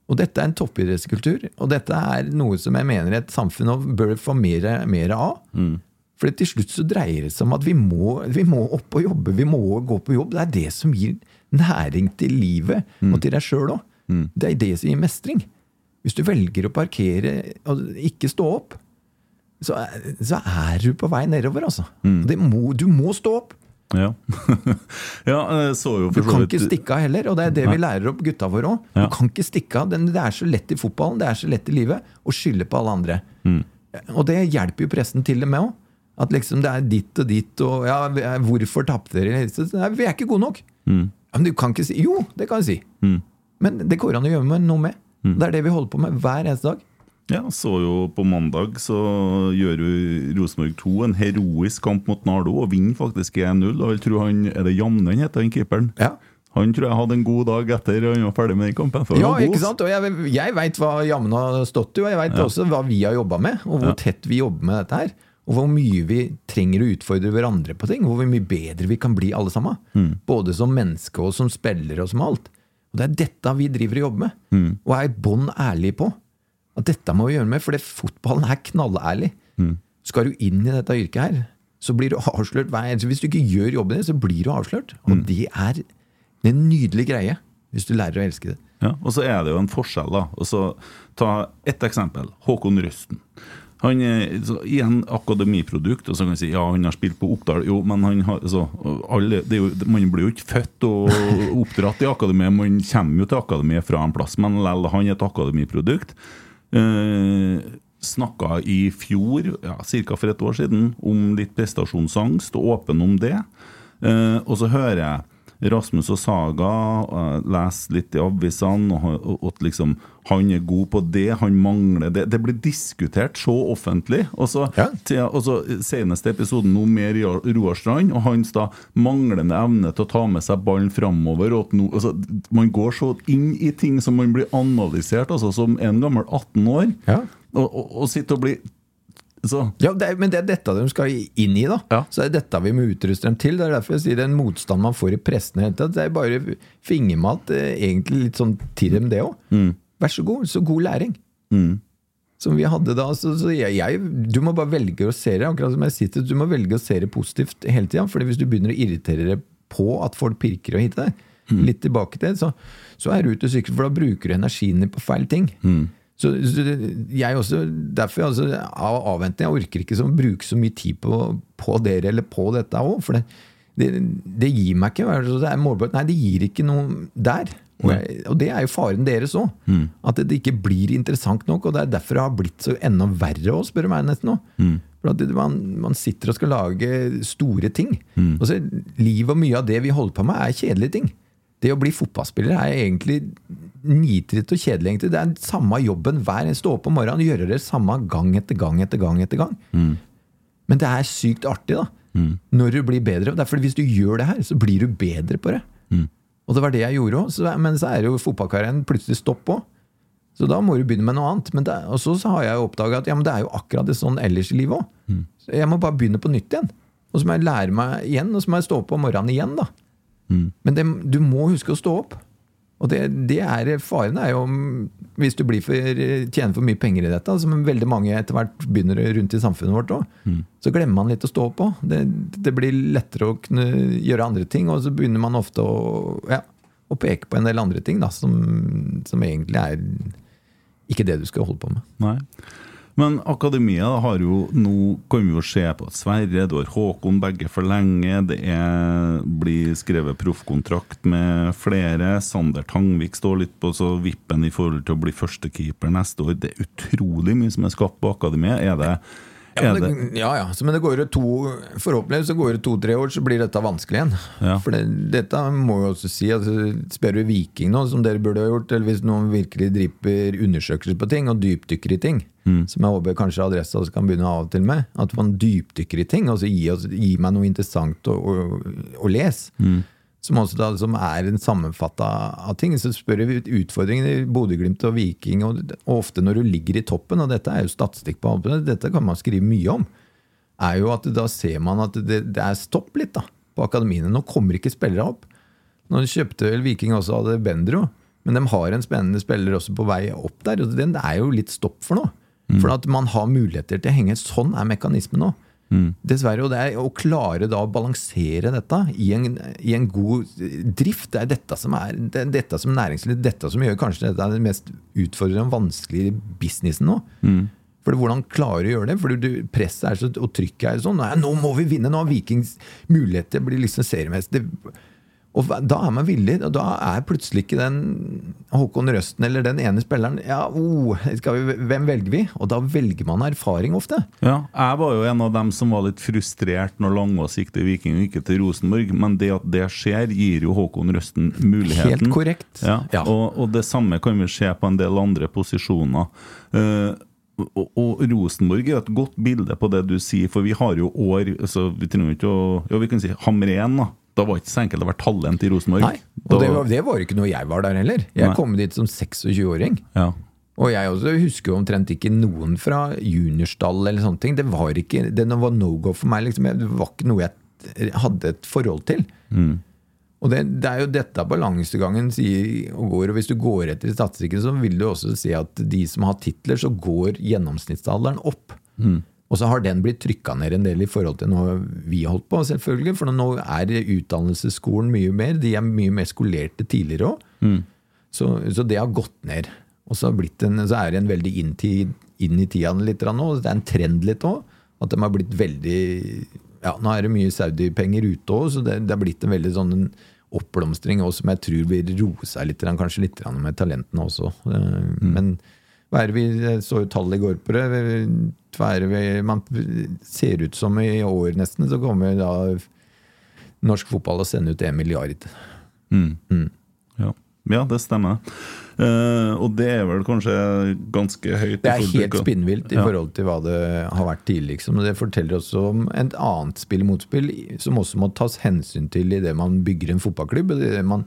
Og dette er en toppidrettskultur, og dette er noe som jeg mener et samfunn bør få mer, mer av. For til slutt så dreier det seg om at vi må, vi må opp og jobbe, vi må gå på jobb. Det er det som gir næring til livet, og til deg sjøl òg. Det er det som gir mestring. Hvis du velger å parkere og ikke stå opp, så så er du på vei nedover, altså. Det må, du må stå opp! Ja. <laughs> ja, jeg så jo Du kan ikke stikke av heller, og det er det vi lærer opp gutta våre òg. Ja. Du kan ikke stikke av. Det er så lett i fotballen, det er så lett i livet, å skylde på alle andre. Mm. Og det hjelper jo pressen til det med òg. At liksom det er ditt og ditt, og ja, hvorfor tapte dere? Nei, vi er ikke gode nok. Mm. Men du kan ikke si Jo, det kan jeg si. Men det går an å gjøre noe med. Mm. Det er det vi holder på med hver eneste dag. Ja, så jo på mandag så gjør jo Rosenborg 2 en heroisk kamp mot Nardo og vinner faktisk 1-0. Og jeg tror han, Er det Janne heter, han keeperen? Ja. Han tror jeg hadde en god dag etter han var ferdig med den kampen. Ja, ikke sant? Og jeg, jeg veit hva Jammen har stått i, og jeg veit også hva vi har jobba med, og hvor tett vi jobber med dette her. Og hvor mye vi trenger å utfordre hverandre på ting. Hvor mye bedre vi kan bli alle sammen. Både som menneske og som spillere og som alt. Og det er dette vi driver og jobber med, og er bånn ærlige på. At dette må vi gjøre med, for det fotballen er knallærlig. Skal du inn i dette yrket her, så blir du <laughs> avslørt hver eneste Hvis du ikke gjør jobben din, så blir du avslørt. Og det er en nydelig greie, hvis du lærer å elske det. Ja, og så er det jo en forskjell, da. Og så Ta ett eksempel. Håkon Røsten. Han er så, igjen akademiprodukt, og så kan jeg si ja, han har spilt på Oppdal. Jo, men han har så, alle, det er jo, Man blir jo ikke født og <laughs> oppdratt i akademiet, man kommer jo til akademiet fra en plass, men likevel, han er et akademiprodukt. Eh, Snakka i fjor, ja, ca. for et år siden, om litt prestasjonsangst, og åpen om det. Eh, og så hører jeg Rasmus og Saga uh, leser litt i avisene, og at liksom, han er god på det, han mangler det. Det blir diskutert så offentlig. Og så, Ja. til, og så Seneste episoden nå med Roar Strand og hans da manglende evne til å ta med seg ballen framover. Nå, altså, man går så inn i ting som man blir analysert altså, som en gammel 18 år, Ja. og, og, og sitter og blir så, Ja, det er, Men det er dette de skal inn i, da. Ja. Så det er dette vi må utruste dem til. Det er derfor jeg sier den motstand man får i pressen, det er bare fingermat. eh, Egentlig litt sånn til dem, det òg. Vær så god, så god læring. Som vi hadde da. Så, så jeg, jeg, du må bare velge å se det. Akkurat som jeg sitter, du må velge å se det positivt hele tida. For hvis du begynner å irritere deg på at folk pirker og hitter deg, litt tilbake til det, så, så er du ute og sykler, for da bruker du energien din på feil ting. Så, så jeg også, derfor altså, av avventning, jeg orker ikke å bruke så mye tid på, på dere eller på dette òg. For det, det, det gir meg ikke altså, det er målbart. Nei, det gir ikke noe der. Og, jeg, og det er jo faren deres òg. At det ikke blir interessant nok. Og det er derfor det har blitt så enda verre òg, spør du meg nesten nå. For at man, man sitter og skal lage store ting. Og så Livet og mye av det vi holder på med, er kjedelige ting. Det å bli fotballspiller er egentlig nitritt og kjedelig. egentlig. Det er den samme jobben hver Stå opp om morgenen og gjøre det samme gang etter gang etter gang. etter gang. Men det er sykt artig da, når du blir bedre. Derfor Hvis du gjør det her, så blir du bedre på det. Og det var det jeg gjorde òg. Men så er jo fotballkarrieren plutselig stopp òg. Så da må du begynne med noe annet. Men det, og så, har jeg oppdaga at ja, men det er jo akkurat det sånn ellers i livet òg. Så jeg må bare begynne på nytt igjen. Og så må jeg lære meg igjen, og så må jeg stå opp om morgenen igjen. da. Men det, du må huske å stå opp. Og det, det er faren er jo hvis du blir for, tjener for mye penger i dette, som veldig mange etter hvert begynner rundt i samfunnet vårt òg, så glemmer man litt å stå òg. Det, det blir lettere å kunne gjøre andre ting, og så begynner man ofte å, ja, å peke på en del andre ting da, som, som egentlig er ikke det du skal holde på med. Nei. Men akademia har jo nå kan vi jo se på at Sverre, du har Håkon, begge for lenge. Det er, blir skrevet proffkontrakt med flere. Sander Tangvik står litt på så vippen i forhold til å bli førstekeeper neste år. Det er utrolig mye som er skapt på akademiet. Er det, Ja, men det, ja, ja. Så, men det går jo to Forhåpentligvis så går det to-tre år, så blir dette vanskelig igjen. Ja. For det, dette må jo også si altså, Spør du Viking nå, som dere burde ha gjort, eller hvis noen virkelig driver undersøkelser på ting og dypdykker i ting, som jeg håper kanskje Adressa også kan begynne av og til med, at man dypdykker i ting, og så gi, oss, gi meg noe interessant å, å, å lese. Som, også da, som er en sammenfatta av ting. Så spør vi ut- utfordringen i Bodø-Glimt og Viking, og, og ofte når du ligger i toppen, og dette er jo statistikk på alt, dette kan man skrive mye om, er jo at da ser man at det, det er stopp litt da, på akademiene. Nå kommer ikke spillere opp. Nå kjøpte vel Viking også hadde Bendro, men de har en spennende spiller også på vei opp der. og Det er jo litt stopp for nå. For at man har muligheter til å henge. Sånn er mekanismen nå. Dessverre. Og det er å klare da å balansere dette i en, i en god drift. Det er dette som er det er dette som næringsliv, dette som gjør kanskje dette er den mest utfordrende og vanskelige businessen nå. For Hvordan klarer du å gjøre det? For du, Presset er så, og trykket er sånn. Nei, nå må vi vinne! Nå har Vikings muligheter til å bli liksom seriemester. Og da er man villig. og Da er plutselig ikke den Håkon Røsten eller den ene spilleren ja, oh, skal vi, Hvem velger vi? Og da velger man erfaring ofte. ja, jeg var jo en av dem som var litt frustrert når Langås gikk til Viking og ikke til Rosenborg, men det at det skjer, gir jo Håkon Røsten muligheten. Helt korrekt. Ja, Ja. Og, og det samme kan vi se på en del andre posisjoner. Uh, og, og Rosenborg er et godt bilde på det du sier, for vi har jo år altså, Vi trenger ikke å Ja, vi kan si Hamren, da. Da var ikke så enkelt å være talent i Rosenborg. Nei, og Da- det var, det var ikke noe jeg var der heller. Jeg Nei. kom dit som 26-åring. ja. Og jeg også husker omtrent ikke noen fra juniorstall eller sånne ting. Det var ikke, det var no go for meg. Liksom. Det var ikke noe jeg hadde et forhold til. Og det, det er jo dette balansegangen sier og går. Og hvis du går etter statistikken, så vil du også se at de som har titler, så går gjennomsnittsalderen opp. Og så har den blitt trykka ned en del i forhold til noe vi har holdt på, selvfølgelig. For nå er utdannelsesskolen mye mer. De er mye mer skolerte tidligere òg. Så, så det har gått ned. Og så, har blitt en, så er det en veldig inn, til, inn i tida litt nå. Det er en trend litt òg. At de har blitt veldig ja, Nå er det mye Saudi-penger ute òg, så det, det har blitt en veldig sånn en oppblomstring også, som jeg tror vil roe seg litt, kanskje litt med talentene også. Eh, Men hva er det vi så jo tallet i går på det. Vi, man ser ut som i år nesten, så kommer da norsk fotball å sende ut en milliard. Ja. ja, det stemmer. Uh, og det er vel kanskje ganske høyt? Det er helt spinnvilt i Ja. forhold til hva det har vært tidligere. Liksom. Det forteller også om et annet spill-motspill som også må tas hensyn til i det man bygger en fotballklubb. det man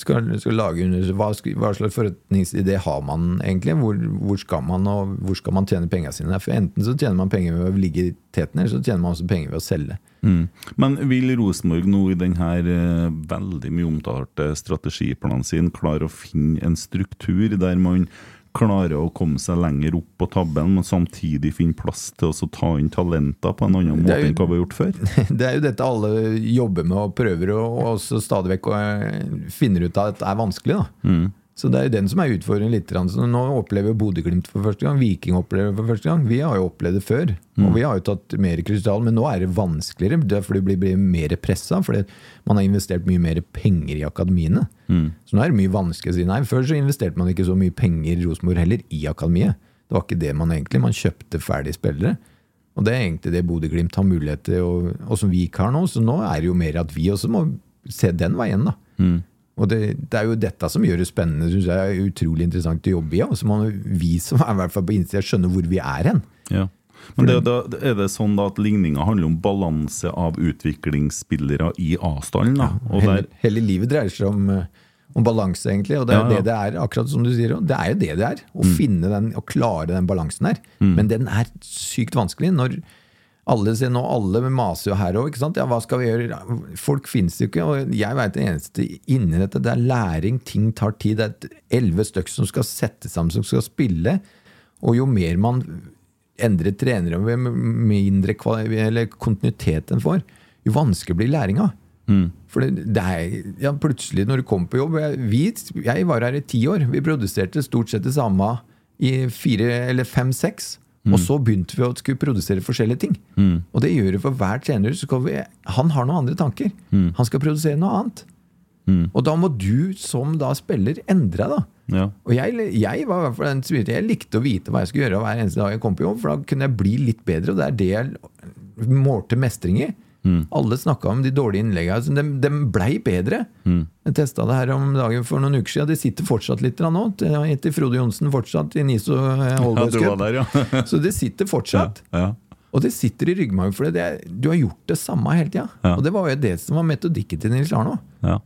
skal, skal lage hva, hva slags forretningsidé har man egentlig? Hvor, hvor skal man og hvor skal man tjene pengene sine? For Enten så tjener man penger ved å ligge i teten, eller så tjener man også penger ved å selge. Mm. Men vil Rosenborg nå i denne eh, veldig mye omtalte strategiplanen sin klare å finne en struktur der man klarer å komme seg lenger opp på tabellen, men samtidig finne plass til å ta inn talenter på en annen måte jo- enn hva vi har gjort før? <laughs> Det er jo dette alle jobber med og prøver, og og stadig vekk eh, finner ut at det er vanskelig. da. Så det er jo den som er utfordringen litt. Så nå opplever Bodø-Glimt for første gang, Viking opplever det for første gang. Vi har jo opplevd det før, og vi har jo tatt mer krystall, men nå er det vanskeligere. Det er fordi det blir, blir mer pressa, fordi man har investert mye mer penger i akademiene. Så nå er det mye vanskeligere å si nei. Før så investerte man ikke så mye penger i Rosenborg heller i akademiet. Det var ikke det man egentlig, man kjøpte ferdige spillere. Og det er egentlig det Bodø-Glimt har mulighet til, og, og som vi ikke har nå. Så nå er det jo mer at vi også må se den veien, da. Og det, det er jo dette som gjør det spennende, Synes jeg. er Utrolig interessant å jobbe i. Og så må vi som er i hvert fall på innsida, skjønne hvor vi er hen. Ja. Men det, da, er det sånn da at ligninga handler om balanse av utviklingsspillere i A-stallen? da? Hele, hele livet dreier seg om, eh, om balanse, egentlig. Og det er Ja, ja. det det er, akkurat som du sier. Det er jo det det er. Å finne den, å klare den balansen her. Men den er sykt vanskelig. når alle sier nå, alle maser jo her òg. Ja, hva skal vi gjøre? Folk finnes jo ikke. Og jeg veit det eneste inni dette, det er læring. Ting tar tid. Det er elleve stykker som skal sette sammen, som skal spille. Og jo mer man endrer trenere med mindre kvali- eller kontinuitet en får, jo vanskeligere blir læringa. For det, det er ja, plutselig når du kommer på jobb jeg, vi, jeg var her i ti år. Vi produserte stort sett det samme i fire eller fem-seks. Og så begynte vi å skulle produsere forskjellige ting. Og det gjør det for hver trener. Vi, han har noen andre tanker. Han skal produsere noe annet. Og da må du som da spiller endre deg, ja. Og jeg, jeg var i hvert fall den jeg likte å vite hva jeg skulle gjøre hver eneste dag jeg kom på jobb, for da kunne jeg bli litt bedre, og det er det jeg målte mestring i. Alle snakka om de dårlige innleggene. De, de blei bedre. Jeg testa det her om dagen for noen uker siden. De sitter fortsatt litt nå. Etter Frode Johnsen fortsatt i NISO eh, <laughs> ja, Holbergs var Cup. ja. <laughs> Så det sitter fortsatt. ja. Og det sitter i ryggmargen, for det er, du har gjort det samme hele tida. Og det var jo det som var metodikken til Nils Arno. ja.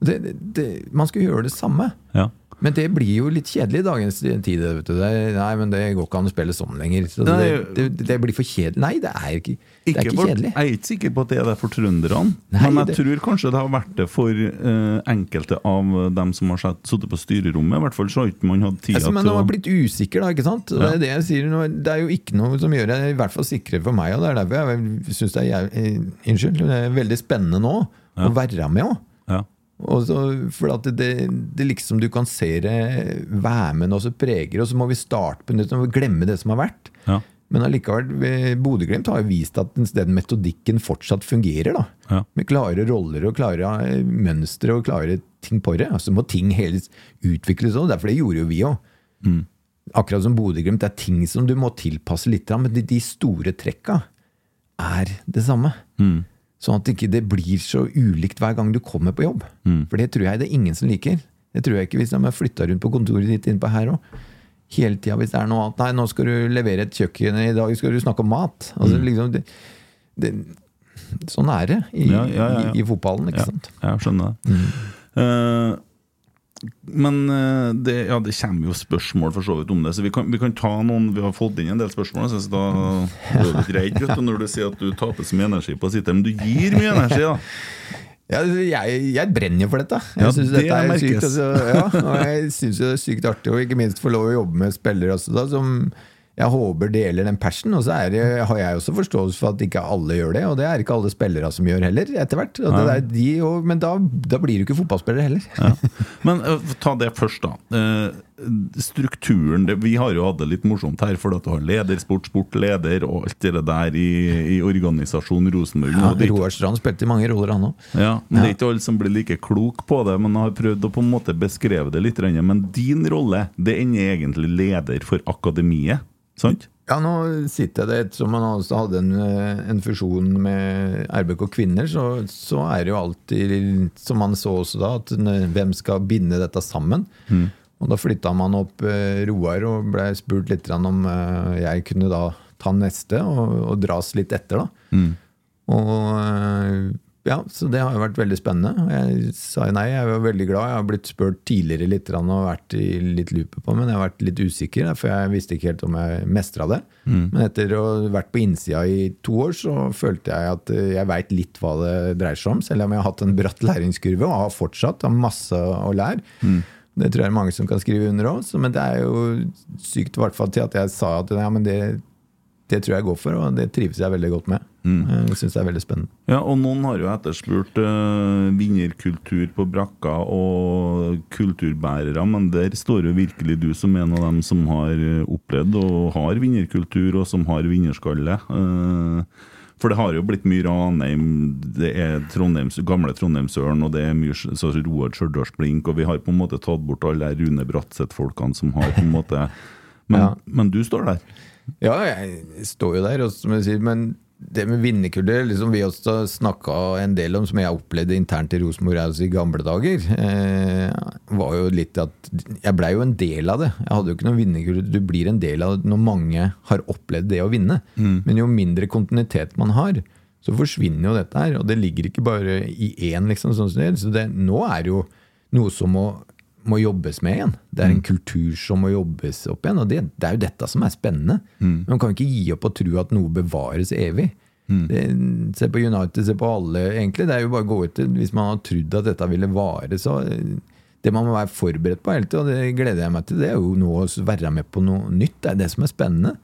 Det, det, det, man skulle gjøre det samme. ja. Men det blir jo litt kjedelig i dagens tid. Vet du. Det, nei, men det går ikke an å spille sånn lenger. Så det, det, det blir for kjedelig. Nei, det er ikke, det er Ikke ikke for, kjedelig. jeg er ikke sikker på at det er det for trønderne. Men jeg tror kanskje det har vært det for uh, enkelte av dem som har sittet på styrerommet. I hvert fall så har ikke man hatt tida Altså, men til Men de har blitt usikre, da. ikke sant? Ja. Det er sier. Det er jo ikke noe som gjør det i hvert fall sikrere for meg. Og det er derfor jeg syns det er jævlig, eh, Unnskyld, det er veldig spennende nå å være med òg. ja. Og så, for at det, det liksom du kan se det være med og så preger, og så må vi starte på nytt og glemme det som har vært. Ja. Men allikevel, Bodø-Glimt har jo vist at den, metodikken fortsatt fungerer. da. Ja. Med klare roller og klare eh, mønstre og klare ting på det. Altså må ting hele utvikles òg. Derfor det gjorde jo vi òg. Akkurat som Bodø-Glimt. Det er ting som du må tilpasse litt, men de, de store trekka er det samme. Sånn at det ikke blir så ulikt hver gang du kommer på jobb. For det tror jeg det er ingen som liker. Det tror jeg ikke hvis de har flytta rundt på kontoret ditt innpå her òg. Hele tida hvis det er noe annet. Nei, nå skal du levere et kjøkken, i dag skal du snakke om mat. Altså, liksom, det, det, sånn er det i, Ja, ja, ja, ja. I, i fotballen, ikke Ja, sant? jeg skjønner det. Eh, men eh, det, ja, det kommer jo spørsmål for så vidt om det, så vi kan, vi kan ta noen Vi har fått inn en del spørsmål. Så da er litt redd vet du, når du sier at du taper så mye energi på å sitte men du gir mye energi, da. Ja, jeg, jeg brenner jo for dette. Jeg Ja, synes det dette er sykt, altså, ja, og jeg synes det er sykt artig, og ikke minst få lov å jobbe med spillere også, da, som jeg håper deler den passion. Og så det, har jeg også forståelse for at ikke alle gjør det, og det er ikke alle spillere som gjør heller, etter hvert. Det de, men da, da blir du ikke fotballspiller heller. Ja. Men ta det først, da. Strukturen det, Vi har jo hatt det litt morsomt her, for at du har ledersport, sportleder og alt det der i, i organisasjonen Rosenborg. Ja, det Roar Strand spilte mange roller, han òg. ja, men Det er ikke alle som blir like klok på det, men har prøvd å på en måte beskreve det litt. Men din rolle, det er egentlig leder for akademiet, sant? Ja, nå sitter det ettersom man også hadde en, eh, en fusjon med RBK Kvinner, så, så er det jo alltid, som man så også da, at hvem skal binde dette sammen? Og da flytta man opp eh, Roar og ble spurt litt om eh, jeg kunne da ta neste og, og dras litt etter, da. Og eh, ja, så det har jo vært veldig spennende. Jeg sa jo nei, jeg var veldig glad. Jeg har blitt spurt tidligere litt og vært i litt lupe på, men jeg har vært litt usikker, for jeg visste ikke helt om jeg mestra det. Men etter å ha vært på innsida i to år, så følte jeg at eh, jeg veit litt hva det dreier seg om, selv om jeg har hatt en bratt læringskurve og har fortsatt har masse å lære. Det tror jeg er mange som kan skrive under òg, men det er jo sykt i hvert fall til at jeg sa at ja, men det, det tror jeg går for, og det trives jeg veldig godt med. Jeg syns det er veldig spennende. Ja, og noen har jo etterspurt uh, vinnerkultur på brakka og kulturbærere, men der står jo virkelig du som en av dem som har eh, opplevd og har vinnerkultur, og som har vinnerskalle. Uh, for det har jo blitt mye Ranheim, det er Trondheims, gamle Trondheimsøren, og det er mye så Roar Stjørdalsblink, og vi har på en måte tatt bort alle de Rune Bratseth-folkene som har på en måte <laughs> Men, Ja. men du står der. Ja, jeg står jo der, også, sier, men det med vinnerkulde liksom vi også snakka en del om, som jeg opplevde internt i Rosenborg altså i gamle dager, eh, var jo litt at jeg blei jo en del av det. Jeg hadde jo ikke noen vinnerkulde. Du blir en del av det når mange har opplevd det å vinne. Men jo mindre kontinuitet man har, så forsvinner jo dette her. Og det ligger ikke bare i én, liksom. Sånn som det. Så det, nå er det jo noe som må må jobbes med igjen. Det er en kultur som må jobbes opp igjen. Og det, det er jo dette som er spennende. Man kan ikke gi opp og tro at noe bevares evig. Det, se på United, se på alle, egentlig. Det er jo bare å gå ut Hvis man har trodd at dette ville vare, så Det man må være forberedt på hele tida, og det gleder jeg meg til, det er jo nå å være med på noe nytt. Det er det som er spennende.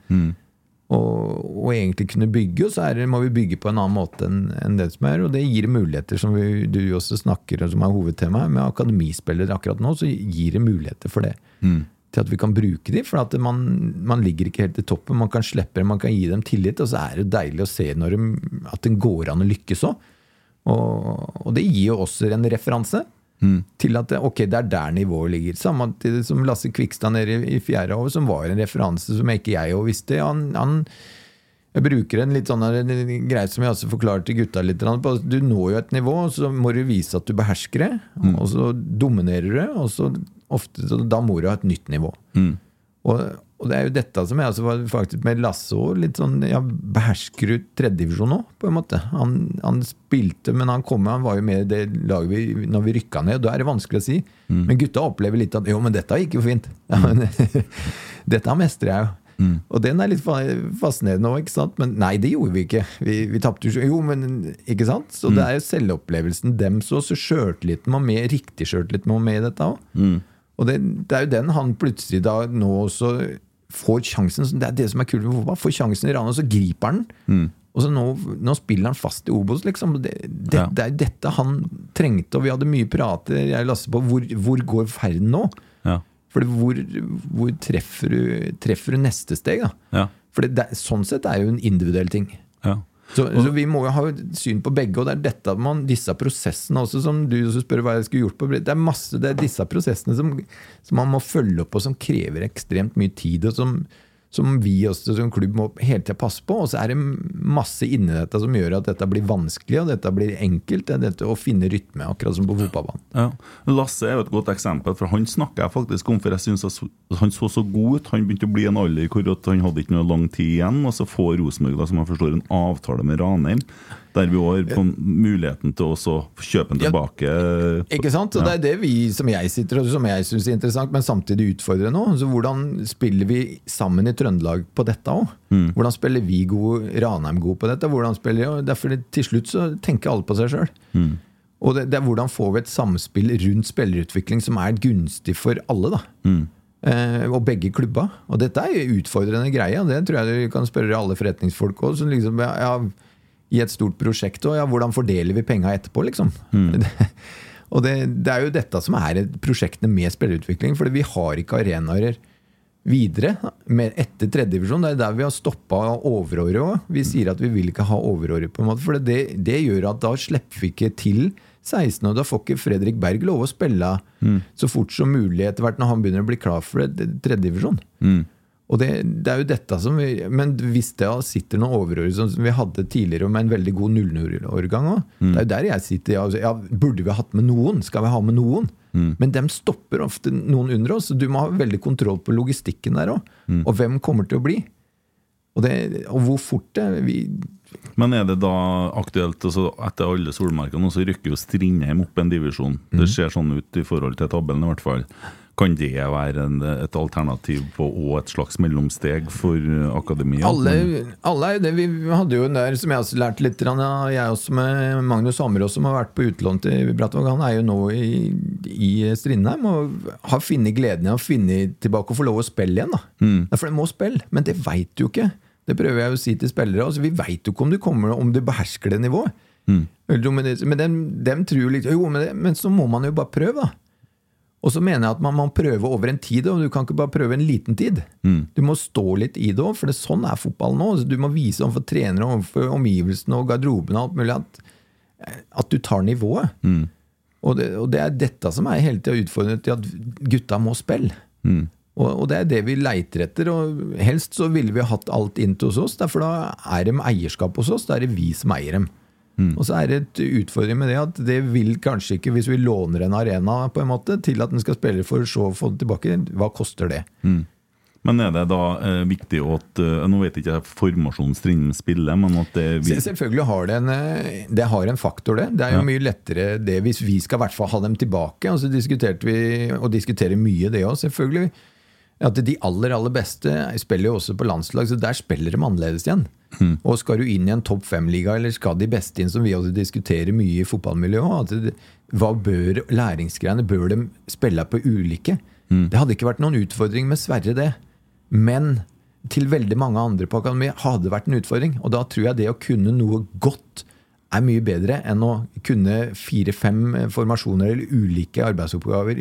Og, og egentlig kunne bygge, og så det, må vi bygge på en annen måte enn en det som er. Og det gir muligheter, som vi, du også snakker om, som er hovedtemaet. Med akademispillere akkurat nå, så gir det muligheter for det. Til at vi kan bruke dem. For at man, man ligger ikke helt i toppen. Man kan slippe dem, man kan gi dem tillit. Og så er det deilig å se de, at det går an å lykkes òg. Og, og det gir jo oss en referanse. Til at ok, det er der nivået ligger. Samtidig som Lasse Kvikstad nede i, i fjerde over, som var en referanse som ikke jeg òg visste. Han, han jeg bruker en litt sånn greie som jeg også forklarer til gutta litt. på. Du når jo et nivå, så må du vise at du behersker det. Og så dominerer du og så ofte da må du ha et nytt nivå. Og, og det er jo dette som jeg altså var faktisk med Lasse òg. Litt sånn ja, Behersker du tredjedivisjon nå, på en måte? Han, han spilte, men han kom han var jo med i det laget vi når vi rykka ned. Da er det vanskelig å si. Men gutta opplever litt at jo, men dette gikk jo fint. Ja, men, <laughs> dette mestrer jeg jo. Og den er litt fascinerende òg, ikke sant? Men nei, det gjorde vi ikke. Vi, vi tapte jo Jo, men ikke sant? Så det er jo selvopplevelsen dems òg. så sjøltilliten må med, riktig sjøltillit må med i dette òg. Og det, det er jo den han plutselig da nå også får sjansen. Det er det som er kult med fotball. Får sjansen i Rana, så griper han den. Og så nå, nå spiller han fast i Obos, liksom. Det, det, Ja. det er dette han trengte, og vi hadde mye prater, jeg og Lasse, på hvor, hvor går ferden nå? Ja. For hvor, hvor treffer, du, treffer du neste steg, da? Ja. For sånn sett er jo en individuell ting. ja. Så, så vi må jo ha syn på begge, og det er dette man, disse prosessene også, som du også spør hva jeg skulle gjort på Det er masse, det er disse prosessene som, som man må følge opp, og som krever ekstremt mye tid, og som, som vi også som klubb må hele tida passe på. Og så er det masse inni dette som gjør at dette blir vanskelig, og dette blir enkelt. Det er dette å finne rytme, akkurat som på fotballbanen. Ja. Lasse er jo et godt eksempel, for han snakker jeg faktisk om. For jeg synes han så så god ut. Han begynte å bli en alder hvor han hadde ikke noe lang tid igjen. Og så får Rosenborg som jeg forstår, en avtale med Ranheim, der vi har får muligheten til å kjøpe den Ja. tilbake. Ikke sant? Og Det er det vi, som jeg sitter og som jeg syns er interessant, men samtidig utfordrer nå. Så Hvordan spiller vi sammen i Trøndelag på dette òg? Hvordan spiller vi god, Ranheim god på dette? Hvordan spiller Derfor Til slutt så tenker alle på seg sjøl. Og det, det er hvordan får vi et samspill rundt spillerutvikling som er gunstig for alle. da eh, Og begge klubba. Og dette er utfordrende greie, det tror jeg du kan spørre alle forretningsfolk òg. Liksom, ja, ja, I et stort prosjekt Og ja, hvordan fordeler vi penga etterpå, liksom? <laughs> Og det, det er jo dette som er prosjektene med spillerutvikling. For vi har ikke arenaer videre med etter tredjedivisjon. Det er der vi har stoppa overåret òg. Vi sier at vi vil ikke ha overåret, på en måte. For det, det gjør at da slipper vi ikke til 16, og da får ikke Fredrik Berg lov å spille så fort som mulig etter hvert når han begynner å bli klar for tredjedivisjon. Og det, det er jo dette som vi, Men hvis det sitter noen overår som vi hadde tidligere med en veldig god 00-årgang òg, det er jo der jeg sitter. Ja, altså, ja, burde vi ha hatt med noen? Skal vi ha med noen? Men dem stopper ofte noen under oss. så Du må ha veldig kontroll på logistikken der òg. Og hvem kommer til å bli? Og, det, og hvor fort det vi, Men er det da aktuelt altså Etter alle solmerkene så rykker jo Strindheim opp en divisjon. Det ser sånn ut i forhold til tabellen, i hvert fall. Kan det være en, et alternativ på, og et slags mellomsteg for akademia? alle, alle det. Vi hadde jo en der som jeg har lært litt, av, jeg også med Magnus Hammerås, som har vært på utlån til Brattvåg. Han er jo nå i, i Strindheim og har funnet gleden i å finne tilbake og få lov å spille igjen. da. Mm. For de må spille, men det veit du ikke. Det prøver jeg å si til spillere. altså Vi veit jo ikke om du kommer om du behersker det nivået. Men dem, dem tror litt Jo, men, det, men så må man jo bare prøve, da. Og så mener jeg at man må prøve over en tid, og du kan ikke bare prøve en liten tid. Du må stå litt i det òg, for det, sånn er fotball nå. Du må vise overfor trenere, overfor omgivelsene og garderoben og alt mulig at, at du tar nivået. Og, det, og det er dette som er hele tida utfordrende til at gutta må spille. Og, og det er det vi leiter etter. og Helst så ville vi hatt alt inn til hos oss, derfor da er de eierskap hos oss. Da er det vi som eier dem. Og så er det et utfordring med det at det vil kanskje ikke, hvis vi låner en arena på en måte, til at den skal spille for så å få det tilbake, hva koster det? Men er det da eh, viktig at eh, Nå vet ikke jeg formasjonen Strindheim spiller, men at det vil... Selvfølgelig har det en, eh, det har en faktor, det. Det er jo Ja. mye lettere det hvis vi skal i hvert fall ha dem tilbake. Og så diskuterte vi, og diskuterer mye det òg, selvfølgelig. At de aller aller beste spiller jo også på landslag, så der spiller de annerledes igjen. Og skal du inn i en topp fem-liga, eller skal de beste inn, som vi også diskuterer mye i fotballmiljøet det, Hva bør læringsgreiene Bør de spille på ulike? Det hadde ikke vært noen utfordring med Sverre, det. Men til veldig mange andre på akademiet hadde det vært en utfordring. Og da tror jeg det å kunne noe godt er mye bedre enn å kunne fire-fem formasjoner eller ulike arbeidsoppgaver.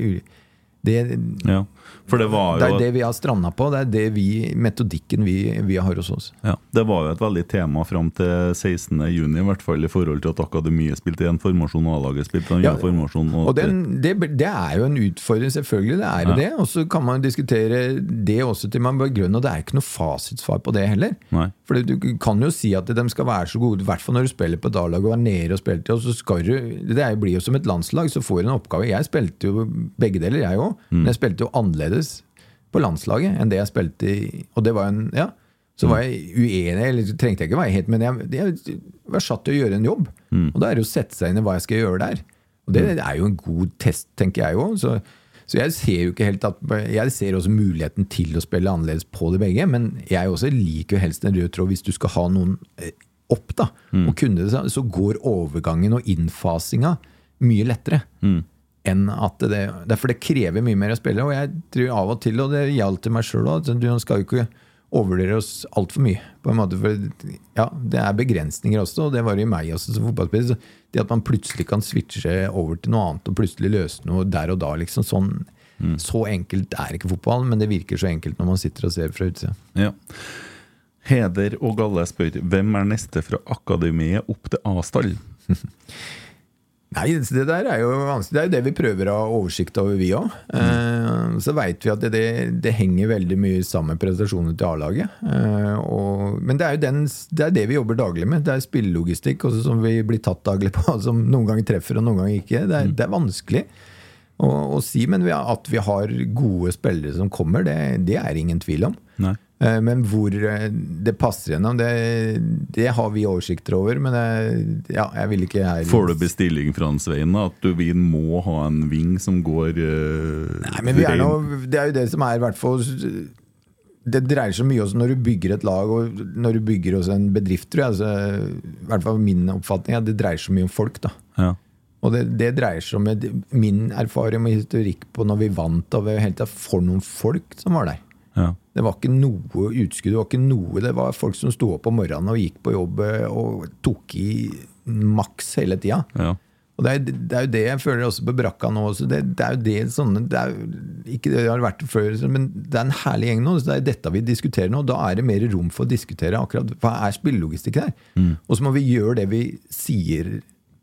Det, Ja, for det var det er det vi har stranda på. Det er det vi, metodikken vi, vi har hos oss. Ja, Det var jo et veldig tema fram til 16. juni, i hvert fall i forhold til at akademiet spilte én formasjon og A-laget spilte en Ja, formasjon. Og Og den, det, det er jo en utfordring, selvfølgelig. Det er Ja. det. Og så kan man diskutere det også til man begrunner, og det er ikke noe fasitsvar på det heller. Nei. For du kan jo si at de skal være så gode, i hvert fall når du spiller på et A-lag og er nede og spiller til, og så skal du Det blir jo som et landslag, så får du en oppgave. Jeg spilte jo begge deler, jeg òg. Men jeg spilte jo annerledes på landslaget enn det jeg spilte i Og det var en Ja. Så var jeg uenig, eller trengte jeg ikke være helt, men jeg, jeg var satt til å gjøre en jobb. Og da er det å sette seg inn i hva jeg skal gjøre der. Og det er jo en god test, tenker jeg òg. Så, så jeg ser jo ikke helt at Jeg ser også muligheten til å spille annerledes på det begge, men jeg også liker jo helst en rød tråd hvis du skal ha noen eh, opp, da. Og kunne det, så- går overgangen og innfasinga mye lettere. Enn at det, derfor det krever mye mer å spille. Og jeg tror av og til, og det gjaldt meg sjøl òg, du skal jo ikke overvurdere oss altfor mye. på en måte, For ja, det er begrensninger også, og det var det i meg også som fotballspiller. Det at man plutselig kan switche over til noe annet og plutselig løse noe der og da, liksom sånn Så enkelt er ikke fotballen, men det virker så enkelt når man sitter og ser fra utsida. Ja. Heder og Galle spør hvem er neste fra akademiet opp til A-stall? <laughs> Nei, det der er jo vanskelig. Det er jo det vi prøver å ha oversikt over, vi òg. Så veit vi at det, det, det henger veldig mye sammen med prestasjonene til A-laget. Eh, Men det er jo den, det, er det vi jobber daglig med. Det er spillelogistikk også som vi blir tatt daglig på, <laughs> som noen ganger treffer og noen ganger ikke. Det er, det er vanskelig å, å si, men vi at vi har gode spillere som kommer, det, det er ingen tvil om. Nei. Eh, Men hvor eh, det passer gjennom, det, det har vi oversikter over. Men det, ja, jeg vil ikke jeg... Får du bestilling fra han Svein at du vi må ha en ving som går uh, Nei, men vi er noe, Det er jo det som er i hvert fall Det dreier seg mye også når du bygger et lag og når du bygger også en bedrift, tror jeg. Altså, I hvert fall min oppfatning er det dreier seg mye om folk. da ja. Og det, det dreier seg om et- min erfaring med historikk på når vi vant, og vi helt tatt for noen folk som var der. Ja. Det var ikke noe utskudd. Det var ikke noe, det var folk som sto opp om morgenen og gikk på jobb eh, og tok i maks hele tida. Ja. Og det er, det er jo det jeg føler også på brakka nå. Det, det er jo det sånne det er Ikke det har vært før, men det er en herlig gjeng nå. Så det er dette vi diskuterer nå. Da er det mer rom for å diskutere akkurat hva er spillelogistikk her. Og så må vi gjøre det vi sier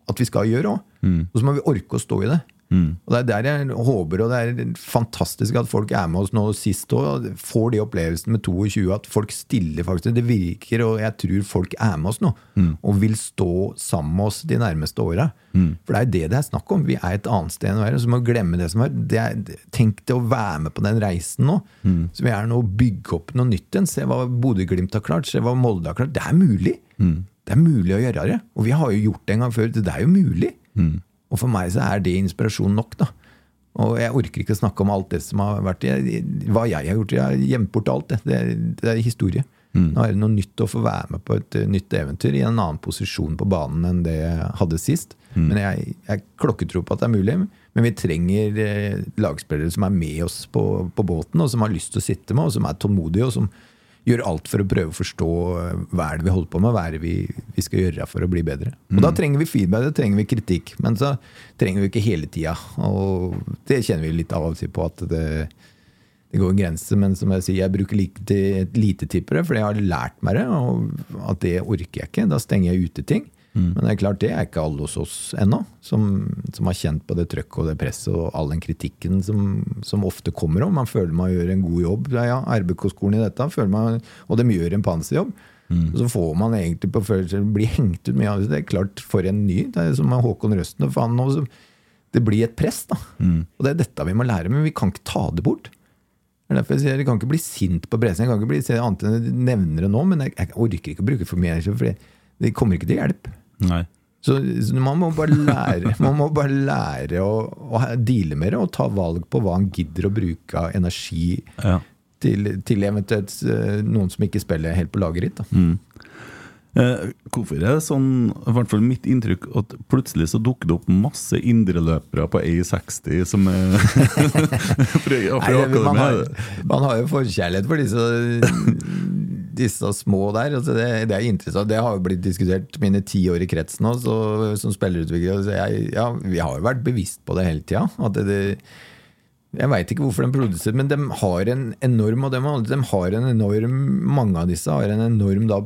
at vi skal gjøre òg. Og så må vi orke å stå i det. Og Det er der jeg håper, og det er fantastisk at folk er med oss nå sist òg. Får de opplevelsene med 22, at folk stiller faktisk. Det virker, og jeg tror folk er med oss nå. Og vil stå sammen med oss de nærmeste åra. For det er det det er snakk om. Vi er et annet sted enn å være. Så må vi glemme det som var. Det er, tenk deg å være med på den reisen nå. Så vi er nå å bygge opp noe nytt igjen. Se hva Bodø-Glimt har klart, se hva Molde har klart. Det er mulig. Det er mulig å gjøre det. Og vi har jo gjort det en gang før. Det er jo mulig. Og for meg så er det inspirasjon nok, da. Og jeg orker ikke å snakke om alt det som har vært jeg, Hva jeg har gjort. Jeg har gjemt bort alt det. Det det er historie. Nå er det noe nytt å få være med på et uh, nytt eventyr i en annen posisjon på banen enn det jeg hadde sist. Men jeg, jeg klokketro på at det er mulig. Men vi trenger eh, lagspillere som er med oss på, på båten, og som har lyst til å sitte med, og som er tålmodige, og som gjør alt for å prøve å forstå eh, hva er det vi holder på med, hva er det vi, vi skal gjøre for å bli bedre. Og Da trenger vi feedback, da trenger vi kritikk, men så trenger vi ikke hele tida. Og det kjenner vi litt av og til på at det, det går en grense. Men som jeg sier, jeg bruker lite, lite tippere, for jeg har lært meg det, og at det orker jeg ikke. Da stenger jeg ute ting. Men det er klart, det er ikke alle hos oss ennå, som, som har kjent på det trøkket og det presset og all den kritikken som, som ofte kommer om. Man føler man gjør en god jobb. Ja, ja, RBK-skolen i dette, føler man, og de gjør en panserjobb. Og så får man egentlig på følelsen bli hengt ut mye av det. Er klart, for en ny. Det er som med Håkon Røsten. og faen, nå, så- Det blir et press, da. Og det er dette vi må lære, men vi kan ikke ta det bort. Det er derfor jeg sier Jeg kan ikke bli sint på pressen. Jeg kan ikke bli annet enn jeg nevner det nå, men jeg, jeg orker ikke å bruke for mye for det, det kommer ikke til hjelp. Nei. Så, man må bare lære, <laughs> man må bare lære å, å deale med det og ta valg på hva han gidder å bruke av energi Ja. til, til eventuelt eh, noen som ikke spiller helt på laget ditt. Da. Eh, hvorfor er det sånn, i hvert fall mitt inntrykk, at plutselig så dukker det opp masse indreløpere på A60 som er fra, fra Nei, man, har, man har jo forkjærlighet for disse, <laughs> disse små der. Altså det, det er interessant. Det har jo blitt diskutert mine ti år i kretsen òg, som spillerutvikler. Så jeg, ja, vi har jo vært bevisst på det hele tida. Jeg veit ikke hvorfor de produserer, men de har en enorm og de, har- de har en enorm, Mange av disse har en enorm da,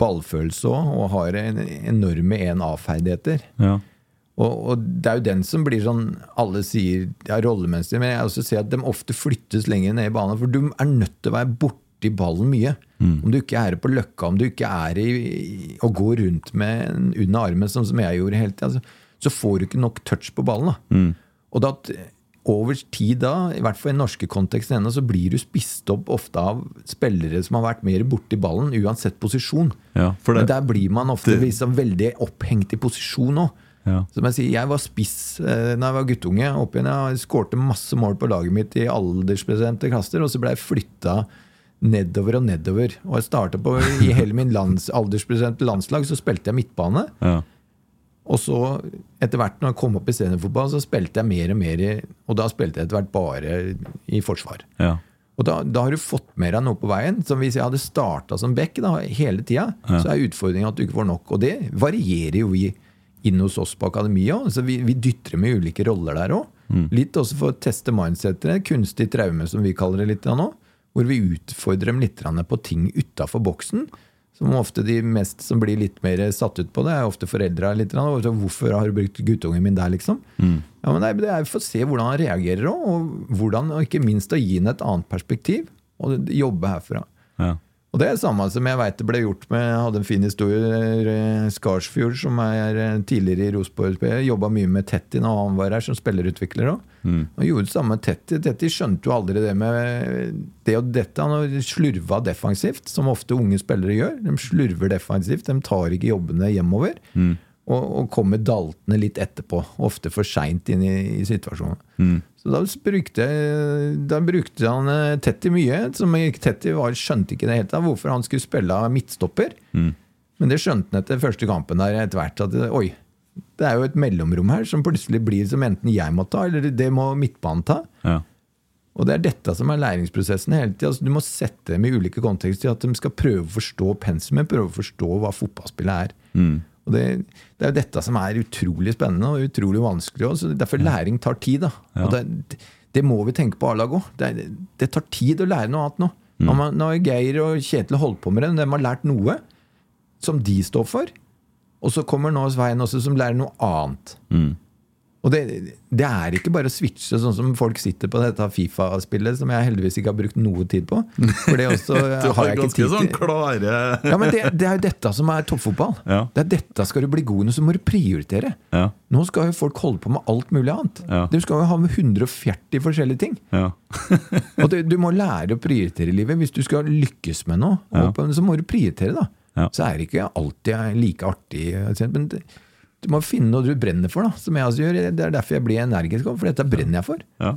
ballfølelse òg, og har en enorme 1A-ferdigheter. Ja. Og, og det er jo den som blir sånn Alle sier ja, rollemønster, men jeg også ser at de ofte flyttes lenger ned i banen. For du er nødt til å være borti ballen mye. Om du ikke er på Løkka, om du ikke er i, i å gå rundt med en under armen, sånn som jeg gjorde hele tida, så, så får du ikke nok touch på ballen. da. Og da, over tid da, i hvert fall i den norske konteksten ennå, så blir du spist opp ofte av spillere som har vært mer borti ballen, uansett posisjon. Ja, det- Men der blir man ofte det- liksom veldig opphengt i posisjon òg. Ja. Som jeg sier, jeg var spiss eh, da jeg var guttunge. Opp igjen, Jeg skårte masse mål på laget mitt i aldersbestemte klasser, og så ble jeg flytta nedover og nedover. Og jeg startet på, I <laughs> hele min lands, aldersbestemte landslag så spilte jeg midtbane. Ja. Og så, etter hvert når jeg kom opp i seniorfotball, så spilte jeg mer og mer i Og da spilte jeg etter hvert bare i forsvar. Ja. Og da, da har du fått med deg noe på veien. Som hvis jeg hadde starta som back da, hele tida, så er utfordringa at du ikke får nok. Og det varierer jo vi inn hos oss på akademiet òg. Så vi, vi dytter med ulike roller der òg. Litt også for å teste mindsetet. Kunstig traume, som vi kaller det litt nå. Hvor vi utfordrer dem litt på ting utafor boksen. Som ofte de mest som blir litt mer satt ut på det, er ofte foreldra. Hvorfor har du brukt guttungen min der, liksom? Ja, men Det er for å se hvordan han reagerer og, hvordan, og ikke minst å gi ham et annet perspektiv. Og jobbe herfra. Ja. Og det er det samme som jeg vet det ble gjort med Jeg hadde en fin historie. eh, Skarsfjord, som er eh, tidligere i Rosenborg, jobba mye med Tetti når han var her som spillerutvikler òg. Og gjorde det samme med Tetti. Tetti skjønte jo aldri det med det og dette. Han slurva defensivt, som ofte unge spillere gjør. De slurver defensivt. De tar ikke jobbene hjemover. Og, og kommer daltende litt etterpå. Ofte for seint inn i, i situasjonen. Så da brukte, da brukte han Tetty Tetti mye. Som Tetty skjønte ikke det helt da, hvorfor han skulle spille midtstopper. Men det skjønte han etter første kampen der etter hvert. At oi, det er jo et mellomrom her som plutselig blir som enten jeg må ta, eller det må midtbanen ta. Ja. Og det er dette som er læringsprosessen hele tida. Altså, du må sette dem i ulike kontekster. At de skal prøve å forstå pensumet, prøve å forstå hva fotballspillet er. Og Og det, det er jo dette som er utrolig spennende og utrolig vanskelig. Også. Derfor læring tar tid. Ja. Det, det må vi tenke på A-laget òg. Det, det tar tid å lære noe annet nå. Nå Når, Nå Geir og Kjetil holdt på med det, de har lært noe som de står for. Og så kommer nå Svein også, som lærer noe annet. Og det, det er ikke bare å switche sånn som folk sitter på dette Fifa-spillet, som jeg heldigvis ikke har brukt noe tid på. For det også <laughs> Du har jeg ikke tid sånn til. klare Ja, men det, det er jo dette som er toppfotball. Ja. Det er dette Skal du bli god, så må du prioritere. Ja. Nå skal jo folk holde på med alt mulig annet. Ja. Du skal jo ha 140 forskjellige ting. Ja. <laughs> Og det, du må lære å prioritere i livet. Hvis du skal lykkes med noe, så må du prioritere, da. Så er det ikke alltid like artig. Men det, du må finne noe du brenner for, da. Som jeg også gjør. Det er derfor jeg blir energisk, for dette brenner jeg for. ja.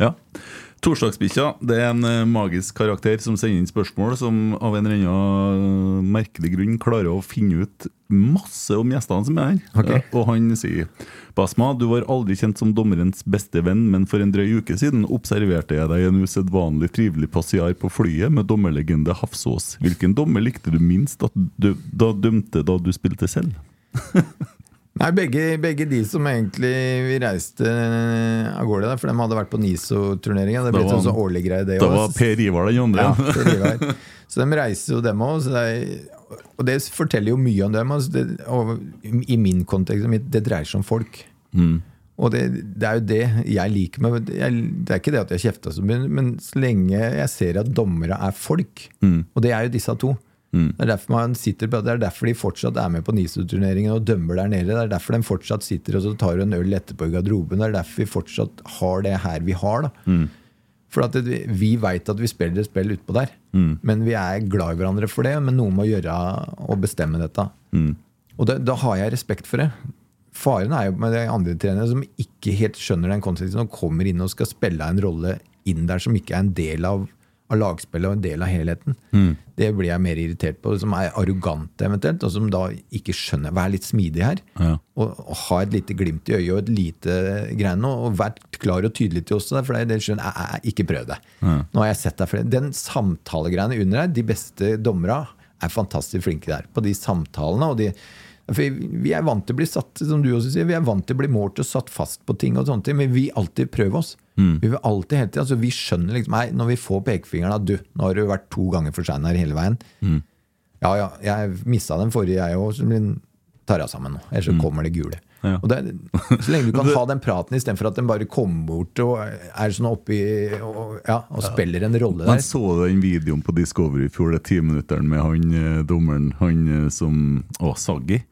Ja. Torsdagsbikkja det er en eh, magisk karakter som sender inn spørsmål som av en eller annen merkelig grunn klarer å finne ut masse om gjestene som er her. Okay. Ja, og han sier Basma, du var aldri kjent som dommerens beste venn, men for en drøy uke siden observerte jeg deg i en usedvanlig trivelig passiar på flyet med dommerlegende Hafsås. Hvilken dommer likte du minst da, du da dømte da du spilte selv? <laughs> Nei, begge, begge de som egentlig vi reiste av gårde der, for de hadde vært på NISO-turneringa. Det ble sånn så årlig greie, det Da var Per Ivar den andre. Ja, Per Ivar. Så de reiser jo dem òg. Og det forteller jo mye om dem. Altså det, og I min kontekst, det dreier seg om folk. Og det, det er jo det jeg liker med jeg, Det er ikke det at jeg kjefta så mye, men så lenge jeg ser at dommere er folk, og det er jo disse to Det er derfor man sitter på, det er derfor de fortsatt er med på NISO-turneringen og dømmer der nede. Det er derfor de fortsatt sitter og så tar en øl etterpå i garderoben. Det er derfor vi fortsatt har det her vi har. da for at det, Vi veit at vi spiller et spill utpå der, men vi er glad i hverandre for det. Men noen må gjøre og bestemme dette. Og det, da har jeg respekt for det. Faren er jo med de andre trenere som ikke helt skjønner den konsekvensen og kommer inn og skal spille en rolle inn der som ikke er en del av, av lagspillet og en del av helheten. Det blir jeg mer irritert på. Som er arrogante eventuelt, og som da ikke skjønner Vær litt smidig her. Ja. Og, og ha et lite glimt i øyet og et lite greie nå. og vær klar og tydelig til oss for det, skjønner jeg, jeg, ikke prøv det. Nå har jeg sett deg flere. Den samtalegreiene under her, de beste dommera er fantastisk flinke der. På de samtalene og de for Vi er vant til å bli satt som du også sier, vi er vant til å bli målt og satt fast på ting, og sånne ting, men vi alltid prøver oss. Vi vil alltid hele tiden, altså Vi skjønner liksom nei, Når vi får pekefingeren av du, nå har du vært to ganger for sein her hele veien. Ja, ja, jeg mista den forrige, jeg òg, så tar jeg sammen nå. Ellers så kommer det gule. Ja. Det, så lenge du <laughs> kan ha den praten istedenfor at den bare kommer bort og er sånn oppi og, ja, og spiller en rolle der. Jeg så den videoen på Discovery i fjor, det timinutteren med han eh, dommeren, han eh, som Å, Saggi.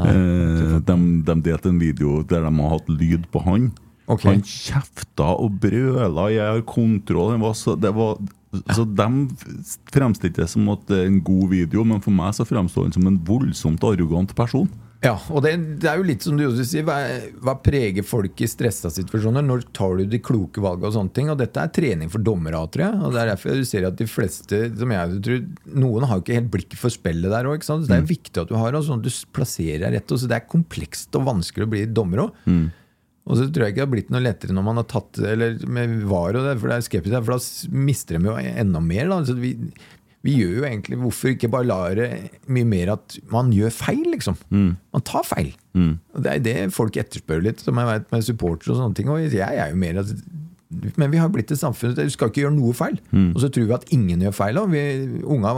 Eh, de, de delte en video der de har hatt lyd på han. Ok. Han kjefta og brøla 'jeg har kontroll'. Det var så, det var Så de fremstilte det som at det er en god video, men for meg så fremstår han som en voldsomt arrogant person. Ja, og det, det er jo litt som du også sier, hva, hva preger folk i stressa situasjoner? Når tar du de kloke valgene og sånne ting? Og dette er trening for dommere, tror jeg. Og det er derfor du ser at de fleste, som jeg tror, noen har jo ikke helt blikket for spillet der òg. Det er viktig at du har sånn at du plasserer deg rett. Og så det er komplekst og vanskelig å bli dommer òg. Og så tror jeg ikke det har blitt noe lettere når man har tatt Eller med VAR og det, for det er skeptisk, for da mister de jo enda mer. Da. Så vi, vi gjør jo egentlig Hvorfor ikke bare la det mye mer at man gjør feil, liksom? Man tar feil. Og Det er det folk etterspør litt, som jeg vet med supportere og sånne ting. Og jeg er jo mer at men vi har blitt et samfunn Du skal ikke gjøre noe feil. Og så tror vi at ingen gjør feil. Vi, unga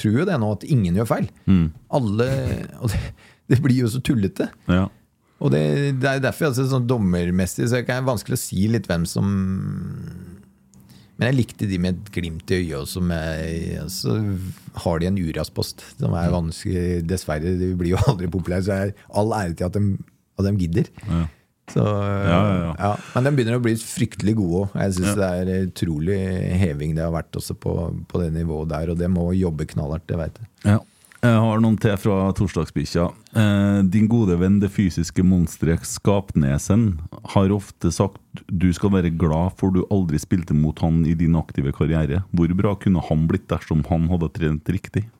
tror jo det nå, at ingen gjør feil. Alle Og det, det blir jo så tullete. Ja. Og det, det er derfor altså, sånn dommermessig så det er vanskelig å si litt hvem som Men jeg likte de med et glimt i øyet, og som er, så har de en Urias-post som er vanskelig Dessverre, de blir jo <laughs> aldri populære, så er all ære til at de, at de gidder. Ja. Så, ja, ja. ja. Men de begynner å bli fryktelig gode òg. Jeg syns det er utrolig heving det har vært også på, på det nivået der, og det må jobbe knallhardt, det veit jeg. Jeg har noen til fra torsdagsbikkja. Eh, din gode venn det fysiske monsteret Skapnesen har ofte sagt du skal være glad for du aldri spilte mot han i din aktive karriere. Hvor bra kunne han blitt dersom han hadde trent riktig?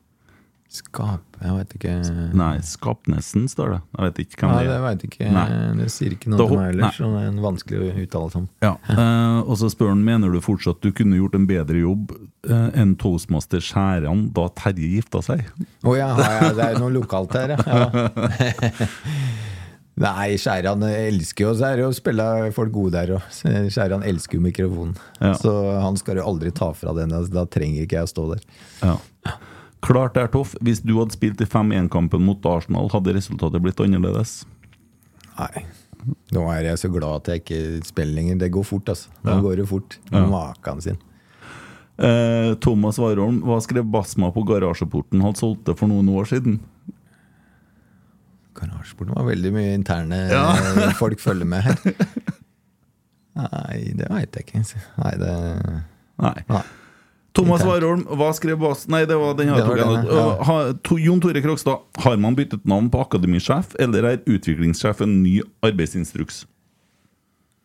Skap Jeg veit ikke. Nei, Skapnesen står det. Jeg vet ikke hvem Nei, det er. ikke. Det sier ikke Da noe til hop- meg ellers, så det er vanskelig å uttale sånn. Ja. Eh, og så spør han mener du fortsatt du kunne gjort en bedre jobb eh, enn toastmaster Skjæran da Terje gifta seg? Å oh, ja, ja, det er noe lokalt her, ja. <laughs> Nei, Skjæran elsker jo så er det jo spille folk gode der òg. Skjæran elsker jo mikrofonen. Ja. Så han skal jo aldri ta fra den. altså, Da trenger ikke jeg å stå der. Ja. Klart det er toff. Hvis du hadde spilt i 5-1-kampen mot Arsenal, hadde resultatet blitt annerledes. Nei. Nå er jeg så glad at jeg ikke spiller lenger. Det går fort, altså. Nå Ja. går det fort. Ja. Makan sin. Eh, Thomas Warholm, hva skrev Basma på garasjeporten hadde solgt det for noen år siden? Garasjeporten var veldig mye interne <laughs> folk følger med her. Nei, det veit jeg ikke. Nei, det Nei. Nei. Thomas. Warholm, hva skrev Bas... Nei, det var den her ja. To, Jon Tore Krogstad, har man byttet navn på akademisjef, eller er utviklingssjef en ny arbeidsinstruks?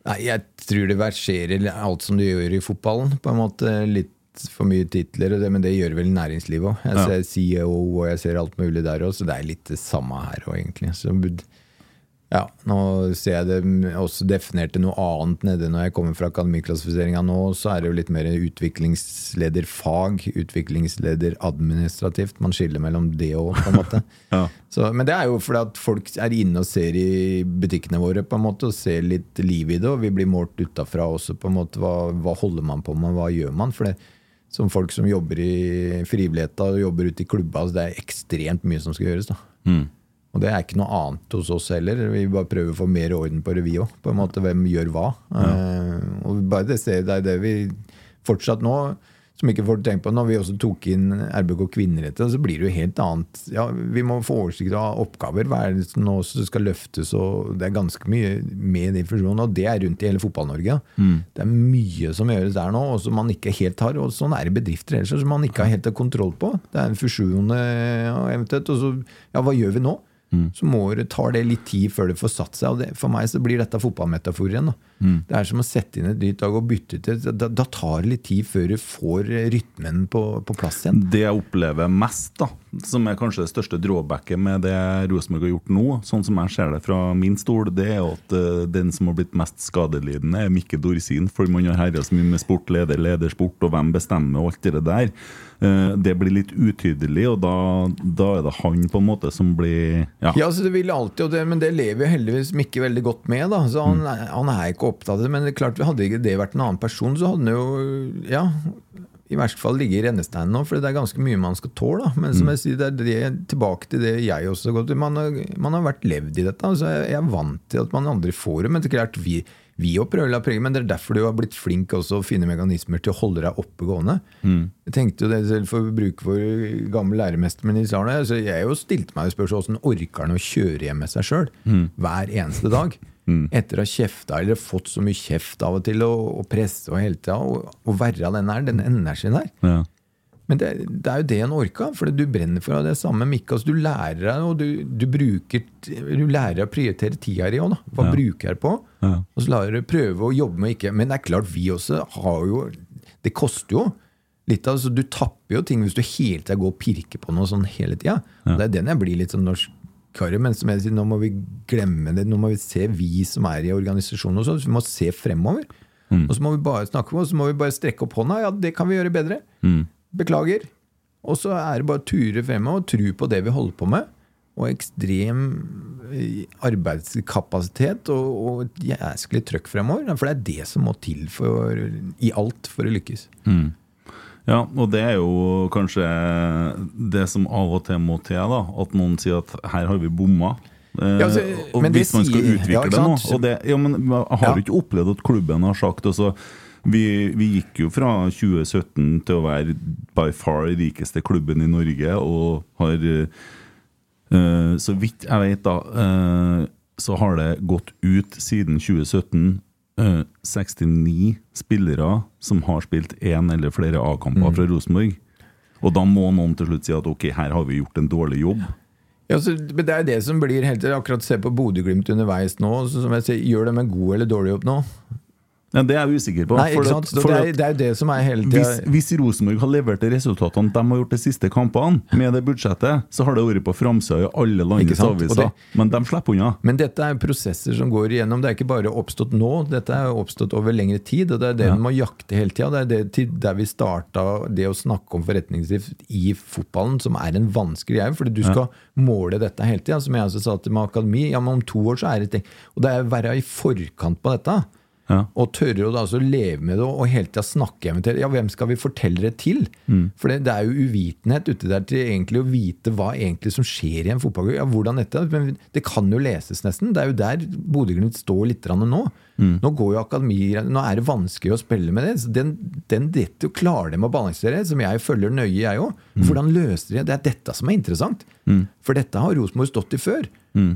Nei, jeg tror det verserer alt som du gjør i fotballen. På en måte Litt for mye titler, og det, men det gjør vel næringslivet òg. Jeg ser CEO og jeg ser alt mulig der òg, så det er litt det samme her òg, egentlig. Så, ja, nå ser jeg det også definerte noe annet nede når jeg kommer fra akademiklassifiseringa nå. Så er det jo litt mer utviklingslederfag, utviklingsleder administrativt. Man skiller mellom det òg, på en måte. <laughs> Ja. Så, men det er jo fordi at folk er inne og ser i butikkene våre på en måte, og ser litt liv i det. Og vi blir målt utafra også. på en måte, hva, hva holder man på med, hva gjør man? For det, som folk som jobber i frivilligheta og jobber ute i klubba, så det er ekstremt mye som skal gjøres. da. Og det er ikke noe annet hos oss heller. Vi bare prøver å få mer orden på vi òg. På en måte, hvem gjør hva. Eh, og bare det, ser- det er det vi fortsatt nå som ikke får tenkt på. Når vi også tok inn RBK kvinneretter, så blir det jo helt annet. Ja, Vi må få oversikt av oppgaver. Hva er det som nå skal løftes? og Det er ganske mye med den funksjonen. Og det er rundt i hele Fotball-Norge. Det er mye som gjøres der nå, og som man ikke helt har. Og sånn er det bedrifter ellers, som man ikke har helt kontroll på. Det er en fusjon eh, ja, eventuelt. Og så, ja, hva gjør vi nå? Så må det, tar det litt tid før det får satt seg. Og det, for meg så blir dette fotballmetafor igjen. Da. Det er som å sette inn et nytt lag og bytte til. Da, da tar det litt tid før du får rytmen på, på plass igjen. Det jeg opplever mest, da, som er kanskje det største drawbacket med det Rosenborg har gjort nå, sånn som jeg ser det fra min stol, det er at eh, den som har blitt mest skadelidende, er Mikke Dorsin. For man har herja så mye med sport, leder, ledersport, og hvem bestemmer, og alt det der. Eh, Det blir litt utydelig, og da, da er det han på en måte som blir Ja. Ja, så det vil alltid, og det, Men det lever heldigvis Mikke veldig godt med. da Så han, er- han er ikke opptatt av det. Men det er klart Hadde ikke det vært en annen person, så hadde han jo ja, i verste fall ligge i rennesteinen nå. For det er ganske mye man skal tåle. da. Men som jeg sier, det er det, tilbake til det jeg også har gått til. Man, har- man har vært levd i dette. Altså jeg, jeg er vant til at man andre får det. Men det er klart vi vi også prøver å la prege, men det er derfor du har blitt flink også å finne mekanismer til å holde deg oppegående. Jeg tenkte jo det selv for å bruke vår gamle læremester med Nils Arne. Så jeg jo stilte meg spørsmålet spørsmål hvordan orker han å kjøre hjem med seg sjøl hver eneste dag. Etter å ha kjefta eller fått så mye kjeft av og til og, og presse og hele tida, og, og være den her, den energien her. Ja. Men det, det er jo det en orker, for du brenner for det samme Mikke. Altså, du lærer deg, og du, du bruker Du lærer å prioritere tida di òg. Hva Ja. bruker jeg på? Ja. Og så lar du prøve å jobbe med ikke Men det er klart, vi også har jo Det koster jo litt. altså Du tapper jo ting hvis du hele tida går og pirker på noe sånn hele tida. Det er den jeg blir litt sånn norsk karre, men som jeg sier, nå må vi glemme det. Nå må vi se, vi som er i organisasjonen og sånn, vi må se fremover. Og så må vi bare snakke med oss, så må vi bare strekke opp hånda. Ja, det kan vi gjøre bedre. Beklager. Og så er det bare å ture fremover og tro på det vi holder på med. Og ekstrem eh, arbeidskapasitet og, og et jæsklig trøkk fremover. For det er det som må til for, i alt for å lykkes. Ja, og det er jo kanskje det som av og til må til, da. At noen sier at her har vi bomma. Eh, Ja, altså, og hvis man skal utvikle ja, det nå og det, ja, men har Ja. ikke opplevd at klubben har sagt altså, vi, vi gikk jo fra 2017 til å være by far rikeste klubben i Norge, og har eh, Så vidt jeg vet, da, uh, så har det gått ut siden 2017 eh, 69 spillere som har spilt én eller flere A-kamper fra Rosenborg. Og da må noen til slutt si at ok, her har vi gjort en dårlig jobb. Ja, så, men Det er det som blir helt Akkurat se på Bodø-Glimt underveis nå. Så som jeg sier, Gjør de en god eller dårlig jobb nå? Ja, det er jeg usikker på. Nei, ikke sant? For det, er, det er jo det som er hele hvis, tida hvis Rosenborg har levert de resultatene de har gjort de siste kampene, med det budsjettet, så har det vært på framsida i alle landets aviser. Men de slipper unna. Men dette er prosesser som går igjennom. Det er ikke bare oppstått nå, dette er oppstått over lengre tid. Og det er det Ja. en må jakte hele tida. Det er det til der vi starta det å snakke om forretningsdrift i fotballen, som er en vanskelig greie. Fordi du skal måle dette hele tida. Som jeg også sa til med akademi, ja, men om to år så er det ting. Og det er å være i forkant på dette. Ja. Og tørre å da altså leve med det og hele tida snakke eventuelt. Ja, hvem skal vi fortelle det til? For det, det er jo uvitenhet ute der til egentlig å vite hva egentlig som skjer i en fotballklubb. Ja, hvordan dette, men det kan jo leses nesten. Det er jo der Bodø-Glimt står litt grann nå. Nå går jo akademi, nå er det vanskelig å spille med det. Så den, den dette klarer de å balansere, som jeg følger nøye, jeg òg. Hvordan løser de det? Det er dette som er interessant. For dette har Rosenborg stått i før.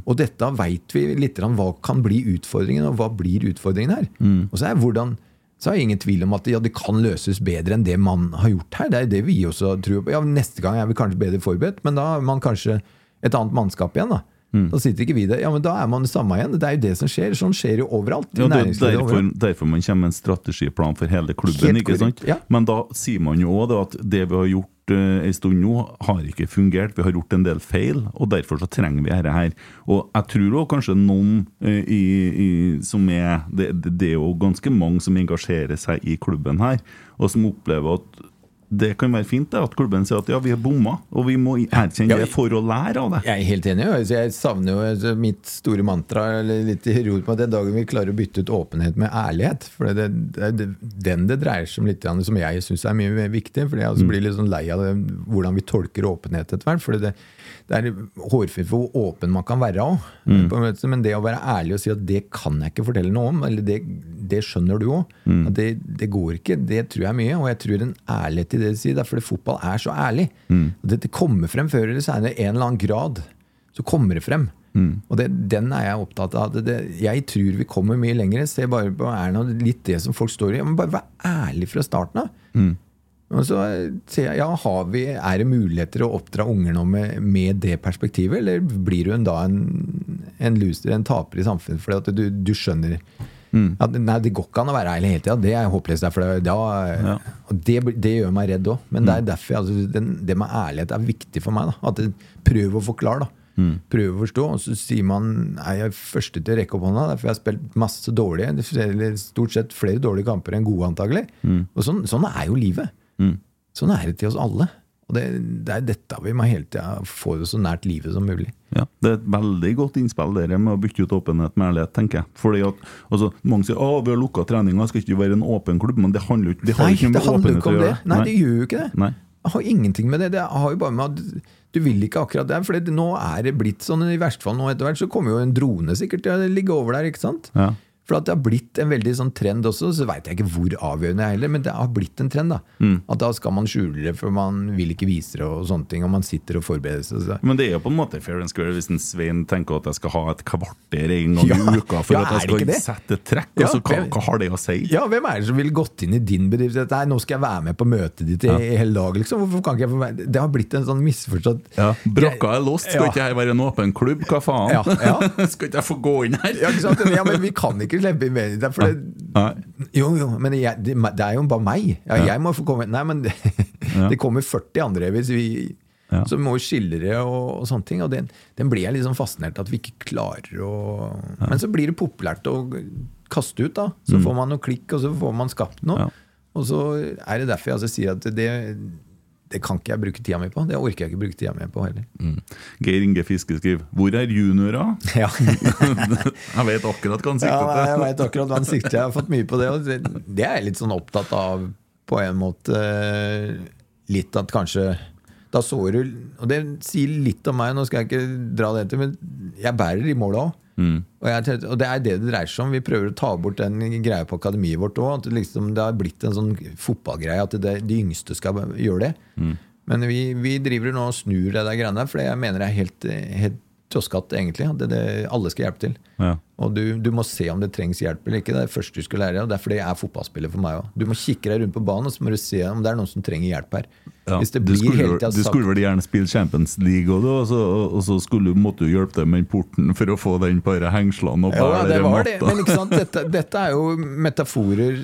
Og dette veit vi litt om hva kan bli utfordringen, og hva blir utfordringen her. Og så er hvordan så er jeg ingen tvil om at ja, det kan løses bedre enn det man har gjort her. Det er det vi også tror på. Ja, Neste gang er vi kanskje bedre forberedt, men da har man kanskje et annet mannskap igjen. Da Da sitter ikke vi der. Ja, men da er man det samme igjen. Det er jo det som skjer. Sånn skjer jo overalt. Ja, det er derfor, overalt. derfor man kommer med en strategiplan for hele klubben. Helt ikke sant? ja. Men da sier man jo òg at det vi har gjort uh, en stund nå, har ikke fungert. Vi har gjort en del feil, og derfor så trenger vi dette her. Og jeg tror også kanskje noen eh, i, i, som er det, det, det er jo ganske mange som engasjerer seg i klubben her, og som opplever at det kan være fint det, at klubben sier at ja, vi har bomma, og vi må erkjenne Ja, det for å lære av det. Jeg er helt enig. Jeg savner jo altså, mitt store mantra eller litt i på at den dagen vi klarer å bytte ut åpenhet med ærlighet. For det, er den det dreier seg om litt, som jeg syns er mye mer viktig. For jeg altså blir litt sånn lei av det, hvordan vi tolker åpenhet etter hvert. For det, det er hårfint for hvor åpen man kan være òg. Men det å være ærlig og si at det kan jeg ikke fortelle noe om, eller det, det skjønner du òg, det, det går ikke. Det tror jeg mye. Og jeg tror en ærlighet i det du sier, det er fordi fotball er så ærlig. Mm. det kommer frem før eller senere, en eller annen grad så kommer det frem. Og det, den er jeg opptatt av. Det, det, jeg tror vi kommer mye lenger. Se bare på Erna, litt det som folk står i. Men bare vær ærlig fra starten av. Og så ser jeg, ja, har vi, Er det muligheter å oppdra unger nå med, med det perspektivet, eller blir du en, da en, en loser, en taper i samfunnet fordi at du, du skjønner at, Nei, det går ikke an å være ærlig hele tida. Det er håpløst. derfor det- det, det gjør meg redd òg. Men det er derfor altså, den, det med ærlighet er viktig for meg. da At Prøv å forklare. da Prøve å forstå. Og så sier man er jeg første til å rekke opp hånda. Derfor jeg har spilt masse dårlige, eller stort sett flere dårlige kamper enn gode, antagelig. Og sånn, sånn er jo livet. Sånn er det til oss alle. Og det, det er dette vi må hele tida få det så nært livet som mulig. Ja, Det er et veldig godt innspill dere med å bytte ut åpenhet med ærlighet, tenker jeg. Fordi at, altså, Mange sier at vi har lukka treninga, skal ikke være en åpen klubb. Men det handler jo ikke Nei, ikke det handler ikke om det. gjøre. Nei, det gjør jo ikke det. Nei. Jeg har ingenting med det. Det har jo bare med at du vil ikke akkurat det. For nå er det blitt sånn, i verste fall nå etter hvert, så kommer jo en drone sikkert til å ligge over der. ikke sant? Ja. For det har blitt en veldig sånn trend også, så veit jeg ikke hvor avgjørende jeg er heller, men det har blitt en trend. da. Mm. At da skal man skjule det, for man vil ikke vise det, og sånne ting, og man sitter og forbereder seg. Så. Men det er jo på en måte fair and square hvis en Svein tenker at jeg skal ha et kvarter en gang Ja. i uka for Ja, at jeg skal sette et trekk. Ja, altså, hva, hva har det å si? Ja, Hvem er det som ville gått inn i din bedrift og nå skal jeg være med på møtet ditt i, i hele dag? liksom? Hvorfor kan ikke jeg få være Det har blitt en sånn misforstått Ja, Brakka er låst, skal ikke jeg være en åpen klubb? Hva faen? Ja, ja. <laughs> skal ikke jeg få gå inn her? Ja, men vi kan ikke mer. Det er for det, jo, jo, men jeg, det, det er jo bare meg. Ja, Jeg må få komme Nei, men <laughs> det, det kommer 40 andre hvis vi Ja. som må jo skildre og, og sånne ting. Og den, den blir jeg sånn fascinert at vi ikke klarer å Men så blir det populært å kaste ut, da. Så får man noe klikk, og så får man skapt noe. Mm. Ja. Og så er det derfor jeg altså sier at det, det kan ikke jeg bruke tida mi på. Det orker jeg ikke bruke tida mi på heller. Mm. Geir Inge Fiske skriver 'Hvor er juniora?' <laughs> Ja. <laughs> jeg vet akkurat hva han sikter til. Ja, jeg vet akkurat hva han sikter. Jeg har fått mye på det. Og det, det er jeg litt sånn opptatt av på en måte. Litt at kanskje Da så du Og det sier litt om meg, nå skal jeg ikke dra det til, men jeg bærer i målet òg. Og, jeg og det er det det dreier seg om. Vi prøver å ta bort den greia på akademiet vårt òg. At det, liksom, det har blitt en sånn fotballgreie at det, de yngste skal gjøre det. Men vi, vi driver nå og snur det der greiene for jeg mener det er helt, helt toskatt, egentlig. Det, det, alle skal hjelpe til. Ja. Og du, du må se om det trengs hjelp eller ikke. Det er det første du skal lære. og Derfor det er fotballspiller for meg òg. Du må kikke deg rundt på banen og så må du se om det er noen som trenger hjelp her. Ja, Hvis det du skulle, hele vel- sagt, du skulle vel gjerne spille Champions League òg, og så, og så skulle, måtte du hjelpe dem med porten for å få den på hengslene og Ja, det var det. Men ikke sant? Dette, dette er jo metaforer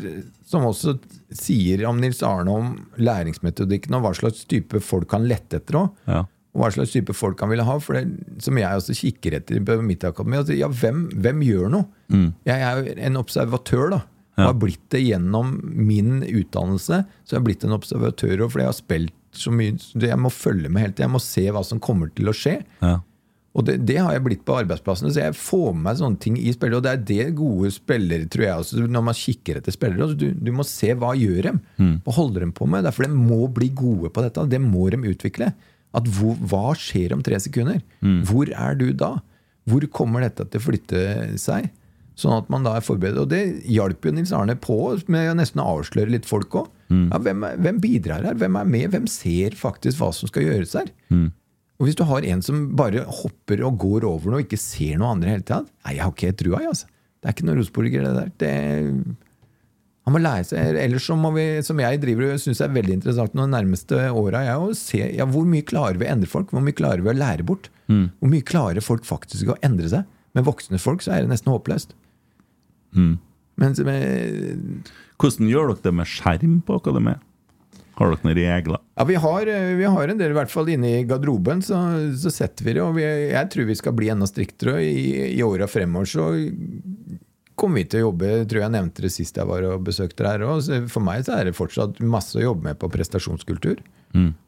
som også sier om Nils Arne om læringsmetodikken og hva slags type folk han lette etter òg. Ja. Og hva slags type folk han ville ha. For det, som jeg også kikker etter på mitt akademi. Altså, ja, hvem, hvem gjør noe? Jeg er jo en observatør, da. Og Ja. har blitt det gjennom min utdannelse. Så jeg har blitt en observatør også, fordi jeg har spilt så mye. Så Jeg må følge med helt. Jeg må se hva som kommer til å skje. Ja. Og det, det har jeg blitt på arbeidsplassene, så jeg får med meg sånne ting i spillet. Og det er det gode spillere, tror jeg også, når man kikker etter spillere. Altså, du, du må se hva gjør dem, hva holder dem på med. Derfor de må bli gode på dette. Det må de utvikle. At hvor, hva skjer om tre sekunder? Hvor er du da? Hvor kommer dette til å flytte seg? Sånn at man da er forberedt. Og det hjalp jo Nils Arne på med å nesten avsløre litt folk òg. Ja, hvem, hvem bidrar her? Hvem er med? Hvem ser faktisk hva som skal gjøres her? Og hvis du har en som bare hopper og går over noe og ikke ser noe andre hele tatt, Nei, jeg har ikke trua, jeg, altså. Det er ikke noe Rosenborger, det der. Det, han må lære seg Ellers så må vi, som jeg driver og syns er veldig interessant nå de nærmeste åra, er å se ja, hvor mye klarer vi å endre folk? Hvor mye klarer vi å lære bort? Hvor mye klarer folk faktisk å endre seg? Med voksne folk så er det nesten håpløst. Mens med Hvordan gjør dere det med skjerm på akademiet? Har dere noen regler? Ja, vi har, eh, vi har en del, i hvert fall inne i garderoben, så, så setter vi det. Og vi, jeg tror vi skal bli enda striktere. I, i åra fremover så kommer vi til å jobbe tror jeg nevnte det sist jeg var og besøkte dere her også. For meg så er det fortsatt masse å jobbe med på prestasjonskultur.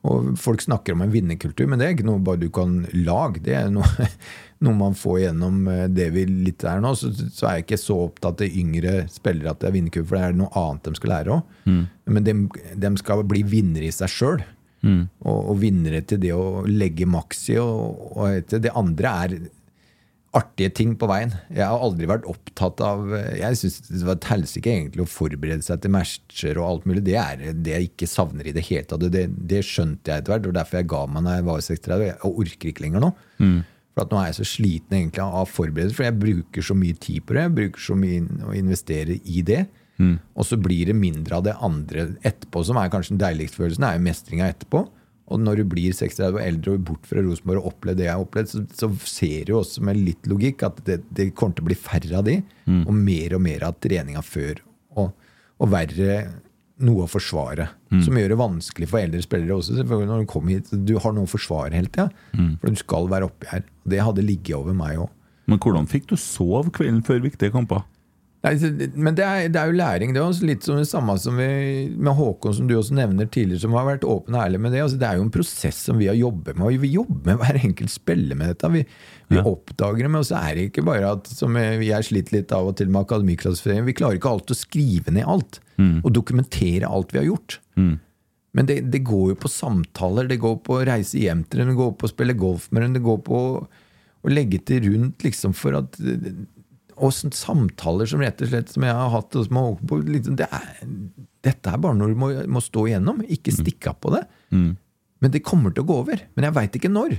Og folk snakker om en vinnerkultur, men det er ikke noe bare du kan lage. Det er noe, <laughs> noe man får gjennom eh, det vi litt er nå. Så, så er jeg ikke så opptatt av yngre spillere at det er vinnerkultur, for det er noe annet de skal lære òg. Men de, de skal bli vinnere i seg sjøl. Og, og vinnere til det å legge maks i. Og, og det andre er artige ting på veien. Jeg har aldri vært opptatt av Jeg syns det var et helsike egentlig å forberede seg til matcher og alt mulig. Det er det jeg ikke savner i det hele tatt. Det, det skjønte jeg etter hvert. Var derfor jeg ga meg da jeg var 36. Jeg orker ikke lenger nå. For at nå er jeg så sliten egentlig av forberedelser, for jeg bruker så mye tid på det. Jeg bruker så mye å investere i det. Og så blir det mindre av det andre etterpå, som er kanskje den deiligste følelsen, er jo mestringa etterpå. Og når du blir 36 og eldre og bort fra Rosenborg og opplever det jeg har opplevd, så, så ser du også med litt logikk at det, det kommer til å bli færre av de, og mer og mer av treninga før. Og, og verre noe å forsvare. Som gjør det vanskelig for eldre spillere også. selvfølgelig når Du kommer hit, du har noe å forsvare hele tida. For du skal være oppi her. Og det hadde ligget over meg òg. Men hvordan fikk du sove kvelden før viktige kamper? Nei, Men det er, det er jo læring. Det også litt som det samme som vi, med Håkon, som du også nevner tidligere, som har vært åpen og ærlig med det. Altså, det er jo en prosess som vi har jobbet med. Og vi jobber med hver enkelt spiller med dette. Vi, vi Ja. oppdager det, men så er det ikke bare at som jeg har slitt litt av og til med akademiklassifisering. Vi klarer ikke alltid å skrive ned alt. Og dokumentere alt vi har gjort. Men det, det går jo på samtaler, det går på å reise hjem til dem, det går på å spille golf med dem, det går på å, å legge til rundt liksom for at og samtaler som rett og slett som jeg har hatt og som har holdt på, liksom, det er, Dette er bare noe du må, må stå igjennom. Ikke stikke av på det. Men det kommer til å gå over. Men jeg veit ikke når.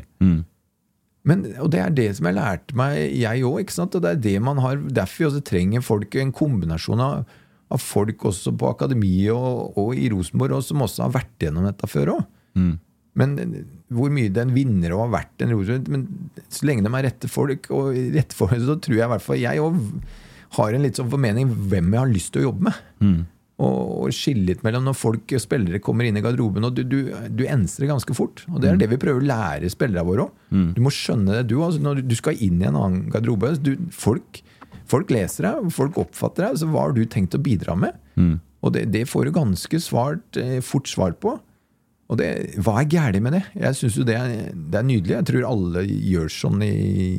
Men, og det er det som jeg lærte meg, jeg òg. Og det er det man har, derfor også trenger folk, en kombinasjon av, av folk også på akademiet og, og i Rosenborg, og som også har vært gjennom dette før òg. Men hvor mye den vinner og har vært en Rosenborg Men så lenge de er rette folk, og rette folk, så tror jeg i hvert fall jeg òg har en litt sånn formening hvem jeg har lyst til å jobbe med. Og, og skille litt mellom når folk og spillere kommer inn i garderoben. og Du, du, du enser ganske fort. Og det er det vi prøver å lære spillerne våre òg. Du må skjønne det, du. Altså, når du skal inn i en annen garderobe du, folk, folk leser deg, folk oppfatter deg. Så hva har du tenkt å bidra med? Og det, det får du ganske svart, eh, fort svar på. Og det, hva er galt med det? Jeg synes jo det er, det er nydelig. Jeg tror alle gjør sånn i,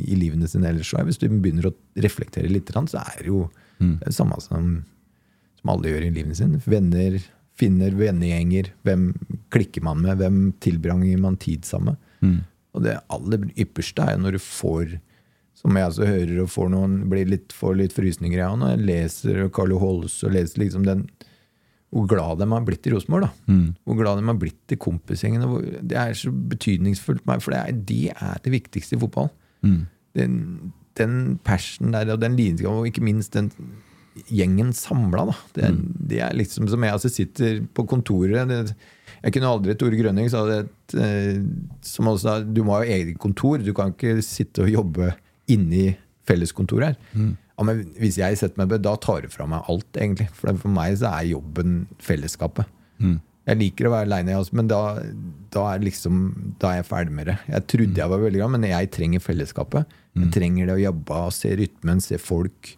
i livene sine ellers. òg. Hvis du begynner å reflektere litt, så er det jo er det samme som, som alle gjør i livene sine. Venner, finner vennegjenger. Hvem klikker man med? Hvem tilbringer man tid sammen med? Og det aller ypperste er jo når du får som jeg altså hører og får noen, blir litt, får litt frysninger av når jeg leser Carlo Holse og leser liksom den hvor glad de har blitt i Rosenborg. da. Hvor glad de har blitt i kompisgjengene. Det er så betydningsfullt for meg, for det er det, er det viktigste i fotball. Den, den passion der, og den lidenskapen, og ikke minst den gjengen samla. Det, er- det er liksom som jeg altså sitter på kontoret det, Jeg kunne aldri Tore Grønning sa det eh, som også sa du må ha eget kontor. Du kan ikke sitte og jobbe inni felleskontoret her. Ja, men hvis jeg setter meg ned, da tar det fra meg alt, egentlig. For for meg så er jobben fellesskapet. Jeg liker å være aleine, men da, da, er liksom, da er jeg ferdig med det. Jeg trodde jeg var veldig glad, men jeg trenger fellesskapet. Jeg trenger det å jobbe, se rytmen, se folk.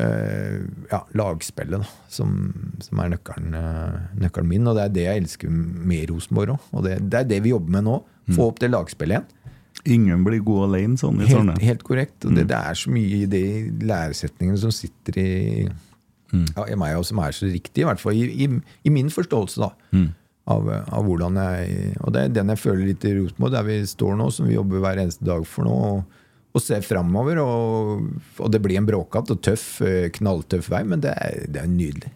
Eh, ja, lagspillet, da, som, som er nøkkelen, eh, nøkkelen min. Og det er det jeg elsker med Rosenborg òg. Og det, det er det vi jobber med nå. Få opp det lagspillet igjen. Ingen blir god alene sånn i Helt, helt korrekt. Og det, det er så mye i de læresetningene som sitter i, ja, i meg, og som er så riktig, i hvert fall i, i, i min forståelse da, av, av hvordan jeg Og det er den jeg føler litt i Rosenborg, der vi står nå, som vi jobber hver eneste dag for nå. og, og ser framover. Og, og det blir en bråkete og tøff, eh, knalltøff vei, men det er, det er nydelig.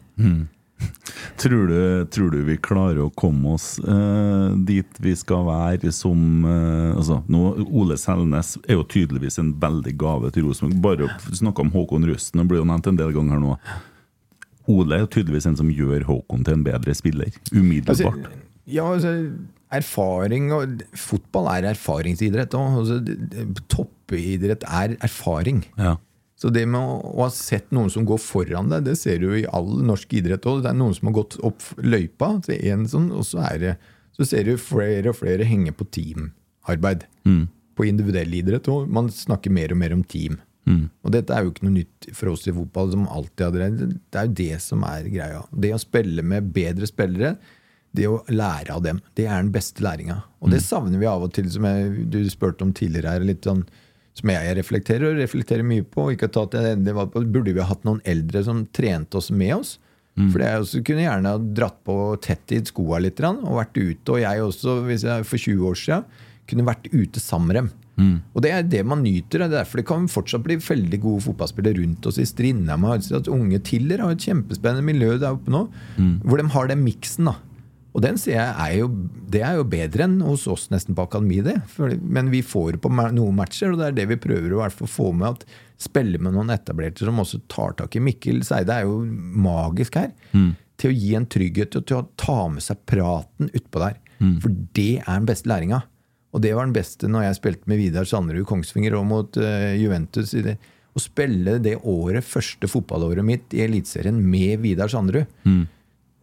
Tror du, tror du vi klarer å komme oss eh, dit vi skal være som eh, altså, nå, Ole Selnes er jo tydeligvis en veldig gave til Rosenborg. Bare snakka om Håkon Rusten, og blir jo nevnt en del ganger nå. Ole er jo tydeligvis en som gjør Håkon til en bedre spiller. Umiddelbart. Altså, ja, altså, erfaring og Fotball er erfaringsidrett òg. Altså, toppidrett er erfaring. ja. Så det med å, å ha sett noen som går foran deg, det ser du i all norsk idrett òg. Det er noen som har gått opp løypa, sånn, og så, er det, så ser du flere og flere henge på teamarbeid. På individuell idrett òg. Man snakker mer og mer om team. Og dette er jo ikke noe nytt for oss i fotball. som alltid hadde det. Det er jo det som er greia. Det å spille med bedre spillere, det å lære av dem, det er den beste læringa. Og det savner vi av og til, som jeg, du spurte om tidligere her. litt sånn som jeg reflekterer og reflekterer mye på. Ikke tatt en det var på, Burde vi ha hatt noen eldre som trente oss med oss? For jeg også kunne gjerne ha dratt på tett i skoa litt og vært ute. Og jeg også, hvis jeg for 20 år siden, kunne vært ute sammen med dem. Og det er det man nyter. Det er derfor det kan fortsatt bli veldig gode fotballspillere rundt oss i Strindheim. Unge Tiller har et kjempespennende miljø der oppe nå, hvor de har den miksen. da og den sier jeg er jo, det er jo bedre enn hos oss nesten på akademi, det. Men vi får på noen matcher, og det er det vi prøver å hvert fall få med. at Spille med noen etablerte som også tar tak i. Mikkel Seide er jo magisk her. Til å gi en trygghet og til å ta med seg praten utpå der. For det er den beste læringa. Og det var den beste når jeg spilte med Vidar Sanderud Kongsvinger og mot uh, Juventus. Å spille det året, første fotballåret mitt i Eliteserien med Vidar Sanderud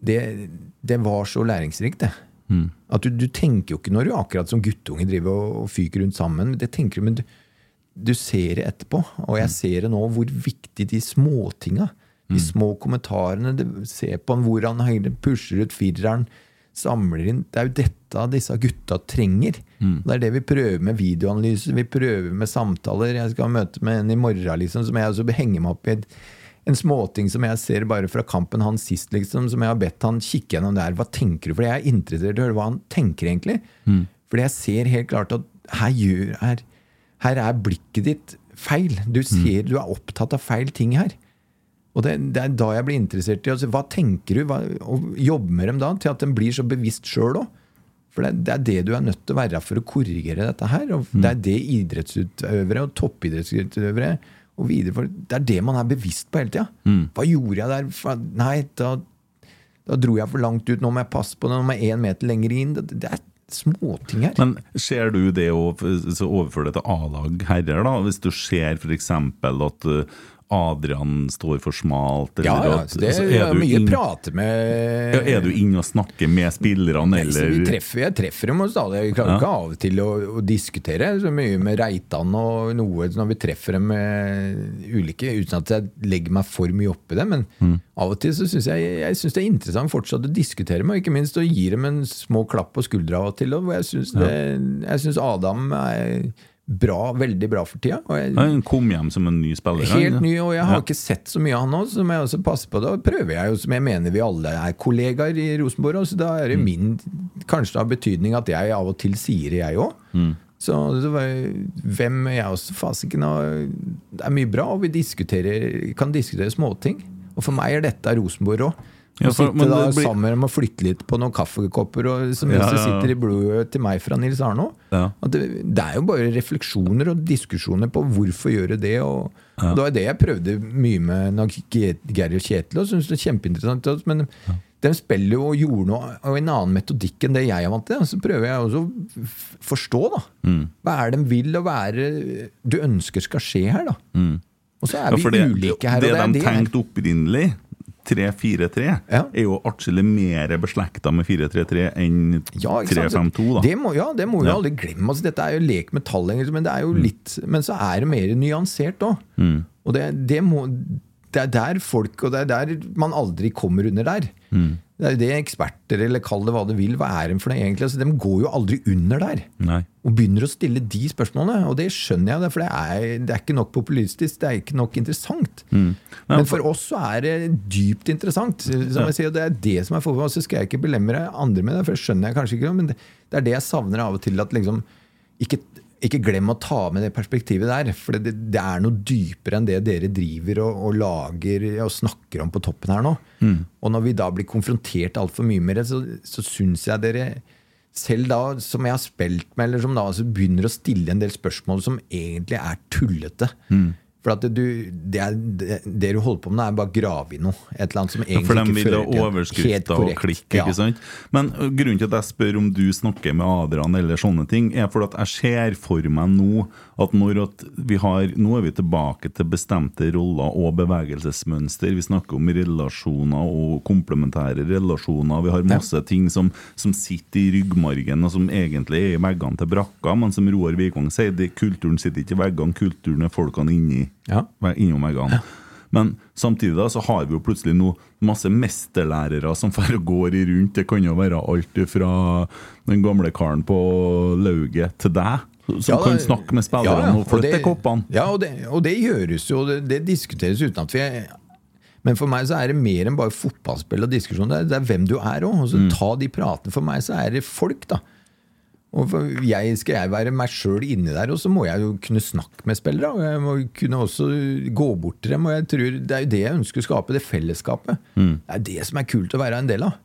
det, det var så læringsrikt, det. At du, du tenker jo ikke når du akkurat som guttunge driver og, og fyker rundt sammen. Det tenker du, men du, du ser det etterpå. Og jeg ser det nå, hvor viktig de småtinga, de små kommentarene det, Se på han, hvor han pusher ut fireren, samler inn Det er jo dette disse gutta trenger. Det er det vi prøver med videoanalyse, vi prøver med samtaler. Jeg skal ha møte med en i morgen liksom, som jeg også henger meg opp i. en småting som jeg ser bare fra kampen hans sist, liksom, som jeg har bedt han kikke gjennom der. Hva tenker du? For jeg er interessert i å høre hva han tenker, egentlig. Fordi jeg ser helt klart at her gjør her, Her er blikket ditt feil. Du ser du er opptatt av feil ting her. Og det, det er da jeg blir interessert i altså, Hva tenker du? Hva, og jobber med dem da, til at de blir så bevisst sjøl òg. For det, det er det du er nødt til å være for å korrigere dette her. Og det er det idrettsutøvere og toppidrettsutøvere og videre Det er det man er bevisst på hele tida. Hva gjorde jeg der? Nei, da, da dro jeg for langt ut. Nå må jeg passe på det. Nå må jeg én meter lenger inn. Det, det er småting her. Men ser du det å overføre det til A-lag herrer, da? Hvis du ser f.eks. at uh, Adrian står for smalt, ja, eller ja, at det er, er, du mye inn- prate med ja, Er du inne og snakker med spillerne, eller treffer, jeg treffer dem stadig. Jeg klarer Ja. ikke av og til å, å diskutere så mye med Reitan og noe når vi treffer dem med ulike, uten at jeg legger meg for mye opp i det. Men Mm. av og til så syns jeg, jeg synes det er interessant fortsatt å diskutere med, og ikke minst å gi dem en små klapp på skuldra av og til. Og jeg syns det- jeg syns Adam er bra, veldig bra for tida. Jeg, Han kom hjem som en ny spiller. Helt ny, og jeg har Ja. ikke sett så mye av han òg, så må jeg også passe på det. Og prøver jeg jo, som jeg mener vi alle er kollegaer i Rosenborg, så da er det min Kanskje har betydning at jeg av og til sier det, jeg òg. Så det var, hvem jeg også fasiken Det er mye bra, og vi kan diskutere småting. Og for meg er dette Rosenborg òg. Ja, for- sitte da blir- sammen med å flytte litt på noen kaffekopper, og, som Ja, ja, sitter i blodet til meg fra Nils Arno. Det, det er jo bare refleksjoner og diskusjoner på hvorfor gjøre det. Og, og Det var det jeg prøvde mye med Geir og Kjetil og syntes det er kjempeinteressant. Men de spiller jo og gjorde noe og en annen metodikk enn det jeg er vant til. Så prøver jeg også å forstå, da. Mm. Hva er det de vil, og hva er det du ønsker skal skje her, da. Og så er vi det, ulike her. det og de det de tenkte opprinnelig, 3-4-3, Ja. er jo atskillig mer beslekta med 4-3-3 enn Ja, 3-5-2. da. Det må, ja, det må vi Ja. aldri glemme. Altså, dette er jo lek med tall men det er jo litt Men så er det mer nyansert òg. Og det, det, må, det er der folk Og det er der man aldri kommer under der. Det er jo det eksperter, eller kall det hva det vil, hva er de for noe egentlig? Altså, de går jo aldri under der. Nei. Og begynner å stille de spørsmålene. Og det skjønner jeg, for det er, det er ikke nok populistisk, det er ikke nok interessant. Men for oss så er det dypt interessant. Som jeg sier, Det er det som er forholdet. Så skal jeg ikke belemre andre med det, for det skjønner jeg kanskje ikke. Men det, det er det jeg savner av og til. at liksom, ikke, ikke glem å ta med det perspektivet der. For det, det er noe dypere enn det dere driver og, og lager og snakker om på toppen her nå. Og når vi da blir konfrontert altfor mye med det, så, så syns jeg dere selv da, som jeg har spilt med, eller som da altså begynner å stille en del spørsmål som egentlig er tullete. For du, det, er, det, det du holder på med, er bare å grave i noe. Et eller annet som Ja, egentlig for de vil ha overskrifter og klikk. Ja. ikke sant? Men grunnen til at jeg spør om du snakker med Adrian, eller sånne ting, er for at jeg ser for meg nå at når at vi har Nå er vi tilbake til bestemte roller og bevegelsesmønster. Vi snakker om relasjoner og komplementære relasjoner. Vi har masse ting som, som sitter i ryggmargen, og som egentlig er i veggene til brakka, men som Roar Vikvang sier, kulturen sitter ikke i veggene, kulturen er folkene inni, Ja. innom veggene. Men samtidig da, så har vi jo plutselig nå masse mesterlærere som <laughs> går i rundt. Det kan jo være alt fra den gamle karen på lauget til deg, som Ja, kan snakke med spillerne ja, ja, og flytte det- koppene. Ja, og det, og det gjøres jo, det, det diskuteres uten at vi er Men for meg så er det mer enn bare fotballspill og diskusjon. Det er, det er hvem du er òg. Mm. Ta de pratene. For meg så er det folk, da. Og jeg, skal jeg være meg sjøl inni der, og så må jeg jo kunne snakke med spillere. Og jeg må kunne også gå bort til dem. Og jeg tror Det er jo det jeg ønsker å skape, det fellesskapet. Mm. Det er det som er kult å være en del av.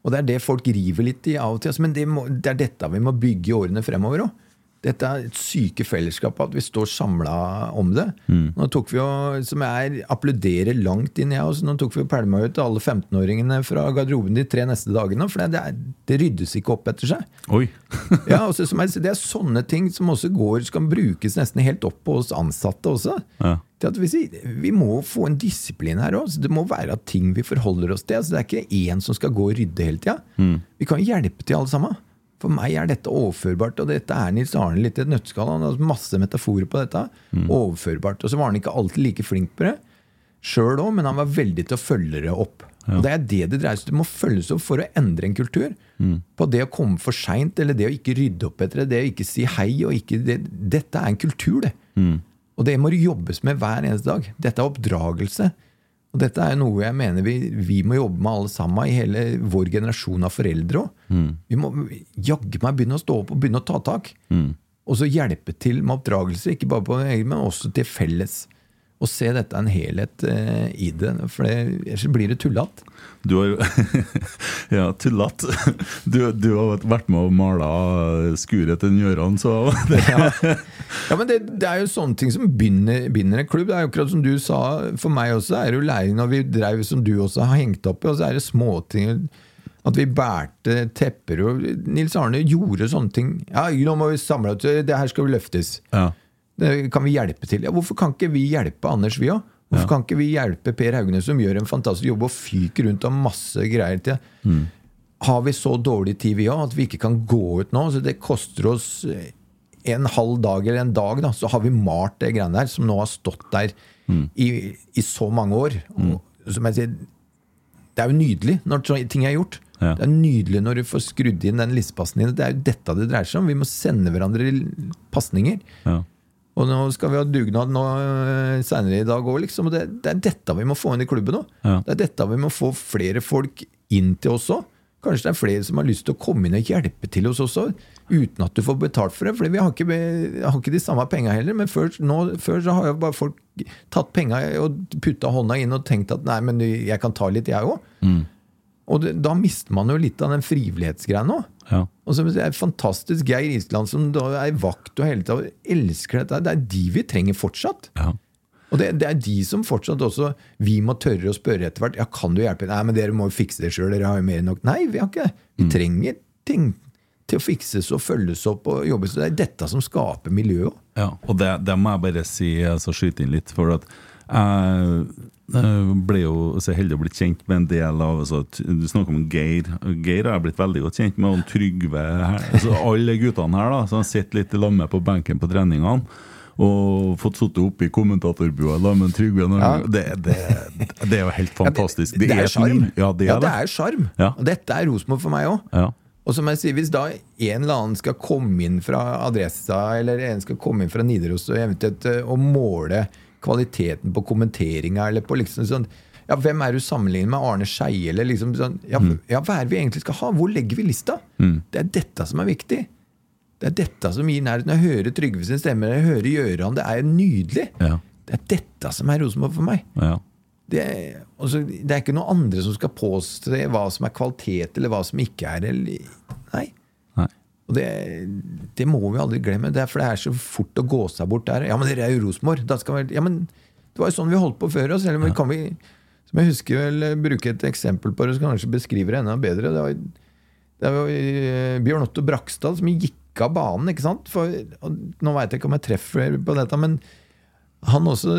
Og det er det folk river litt i av og til. altså, Men det, må, det er dette vi må bygge i årene fremover òg. Dette er et syke fellesskap, at vi står samla om det. Nå tok vi jo, Som jeg applauderer langt inn, jeg også. Nå tok vi jo pælma ut alle 15-åringene fra garderoben de tre neste dagene. For det, er, det ryddes ikke opp etter seg. Oi! <laughs> Ja, også, som jeg, Det er sånne ting som også går, skal brukes nesten helt opp på oss ansatte også. Ja. Vi, vi må få en disiplin her òg. Det må være ting vi forholder oss til. Altså, det er ikke én som skal gå og rydde hele tida. Vi kan hjelpe til alle sammen. For meg er dette overførbart, og dette er Nils Arne litt i et nøtteskall. Han har masse metaforer på dette. Overførbart. Og så var han ikke alltid like flink på det sjøl òg, men han var veldig til å følge det opp. Og Det er det det dreier seg om. Det må følges opp for å endre en kultur. På det å komme for seint, eller det å ikke rydde opp etter det, det å ikke si hei og ikke det, Dette er en kultur, det. Og det må det jobbes med hver eneste dag. Dette er oppdragelse. Og dette er noe jeg mener vi, vi må jobbe med alle sammen, i hele vår generasjon av foreldre òg. Vi må jaggu meg begynne å stå opp og begynne å ta tak. og så hjelpe til med oppdragelse, ikke bare på egen, men også til felles. Og se dette en helhet eh, i det, for ellers blir det tullete. Du har <laughs> Ja, tullete. Du, du har vært med og mala skuret til Gjøran, så <laughs> det, Ja, men det, det er jo sånne ting som binder, binder en klubb. Det er jo akkurat som du sa, for meg også er det jo læring når vi drev som du også har hengt opp i, og så er det småting. At vi bærte tepper og Nils Arne gjorde sånne ting. Ja, nå må vi samle oss, det her skal vi løftes. ja. Det kan vi hjelpe til. Ja, hvorfor kan ikke vi hjelpe Anders, vi òg? Hvorfor kan ikke vi hjelpe Per Haugnes, som gjør en fantastisk jobb og fyker rundt og masse greier til? Har vi så dårlig tid, vi òg, at vi ikke kan gå ut nå? Så det koster oss en halv dag eller en dag, da, så har vi malt det greiene der, som nå har stått der i, i så mange år. Og, som jeg sier, det er jo nydelig når ting er gjort. Ja. Det er nydelig når du får skrudd inn den listepassen din. Det er jo dette det dreier seg om. Vi må sende hverandre pasninger. ja. Og nå skal vi ha dugnad nå seinere senere i dag òg, liksom. Og det, det er dette vi må få inn i klubben nå. Ja. Det er dette vi må få flere folk inn til oss òg. Kanskje det er flere som har lyst til å komme inn og hjelpe til oss også, uten at du får betalt for det. For vi har ikke, har ikke de samme penga heller. Men før, nå, før så har jo bare folk tatt penga og putta hånda inn og tenkt at nei, men jeg kan ta litt, jeg òg. Og det, da mister man jo litt av den frivillighetsgreia nå. Ja. Og så er det fantastisk Geir Island, som da er vakt og hele tida elsker dette. Det er de vi trenger fortsatt. ja. Og det, det er de som fortsatt også Vi må tørre å spørre etter hvert. Ja, kan du hjelpe? Nei, men dere må jo fikse det sjøl. Dere har jo mer enn nok. Nei, vi har ikke det. Vi trenger ting til å fikses og følges opp og jobbes. Det er dette som skaper miljøet. Ja, og det, det må jeg bare si, altså skyte inn litt, for at jeg eh, ble jo så heldig å bli kjent med en del av altså, Du snakker om Geir. Geir har jeg blitt veldig godt kjent med, og Trygve. Altså, alle guttene her da, som har sittet litt i lamme på benken på treningene. Og fått sittet oppe i kommentatorbua sammen med Trygve. Ja. Det, det, det er jo helt fantastisk. Det, er et sjarm. Ja, det er det. er sjarm. Ja. Og dette er Rosenborg for meg òg. Ja. Og som jeg sier, hvis da en eller annen skal komme inn fra Adressa, eller en skal komme inn fra Nidaros og eventuelt eh, og måle kvaliteten på kommenteringa, eller på liksom sånn ja, Hvem er du sammenlignet med Arne Skeie? Eller liksom sånn, ja, ja, hva er det vi egentlig skal ha? Hvor legger vi lista? Det er dette som er viktig. Det er dette som gir nærhet. Når jeg hører Trygve sin stemme, når jeg hører Gjøran, det er nydelig. Ja. Det er dette som er Rosenborg for meg. Ja. Det er, også, det er ikke noen andre som skal påstå hva som er kvalitet, eller hva som ikke er. Eller, nei. Og det, det må vi aldri glemme. Det er for det er så fort å gå seg bort der. Ja, men dere er jo Rosenborg. Ja, men det var jo sånn vi holdt på før. oss. om vi kan vi, som jeg husker vel, bruke et eksempel på det, som kanskje beskriver det enda bedre. Det var, det var eh, Bjørn Otto Brakstad som gikk av banen. ikke sant? For, nå veit jeg ikke om jeg treffer på dette, men han også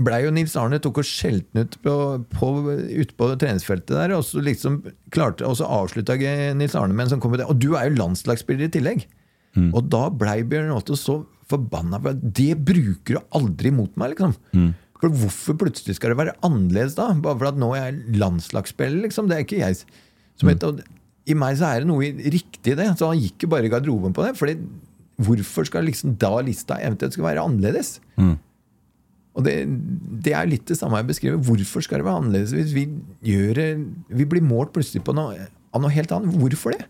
blei jo Nils Arne tok og skjelte han ut på, på, ute på treningsfeltet der, og så liksom klarte Og så avslutta Nils Arne med en sånn kommentar. Og du er jo landslagsspiller i tillegg! Og da blei Bjørn Otto så forbanna for det bruker du aldri mot meg, liksom. For hvorfor plutselig skal det være annerledes da? Bare for at nå er jeg landslagsspiller, liksom. Det er ikke jeg som heter, og I meg så er det noe riktig i det. Så han gikk jo bare i garderoben på det. Fordi hvorfor skal liksom da lista eventuelt skal være annerledes? Og det, det er litt det samme jeg beskriver. Hvorfor skal det være annerledes hvis vi gjør Vi blir målt plutselig på noe, av noe helt annet. Hvorfor det?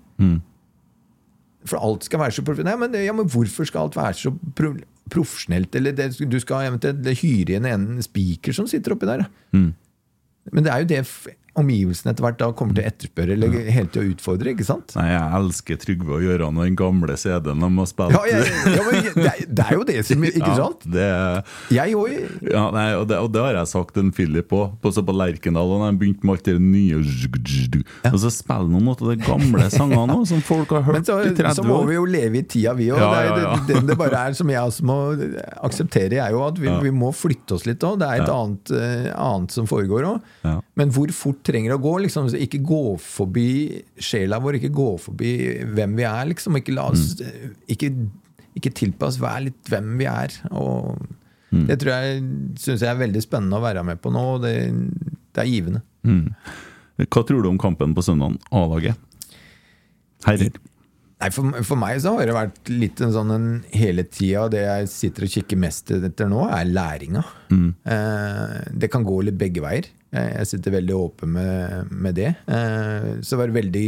For alt skal være så. Nei, men, ja, men hvorfor skal alt være så pro profesjonelt? Eller det, du skal eventuelt hyre inn en spiker som sitter oppi der. Mm. Men det er jo det omgivelsene etter hvert da kommer til å etterspørre eller helt til å utfordre. ikke sant? Nei, jeg elsker Trygve og Gøran og den gamle CD-en de har spilt. Ja, ja, ja, men det, det er jo det som Ikke <laughs> Ja, sant? det Jeg òg. Ja, nei, og, det, og det har jeg sagt til en Philip òg, på, så på Lerkendal. Og jeg begynte med alt det nye Og så spiller noen av de gamle sangene òg, som folk har Men hørt så, i 30 år. så må vi jo leve i tida, vi òg. Ja, ja, ja. Det, det, bare er som jeg også må akseptere, er jo at vi, Ja. vi må flytte oss litt òg. Det er et Ja. annet, eh, annet som foregår òg. Ja. Men hvor fort trenger å gå? liksom Ikke gå forbi sjela vår, ikke gå forbi hvem vi er. liksom Ikke la oss Mm. ikke, ikke tilpass, hver litt hvem vi er. Og Mm. Det tror jeg syns jeg er veldig spennende å være med på nå. og Det, det er givende. Hva tror du om kampen på søndag? A-laget? Herrer? Nei, for, for meg så har det vært litt en sånn en hele tida Det jeg sitter og kikker mest etter nå, er læringa. Eh, det kan gå litt begge veier. Eh, jeg sitter veldig åpen med, med det. Eh, så var det veldig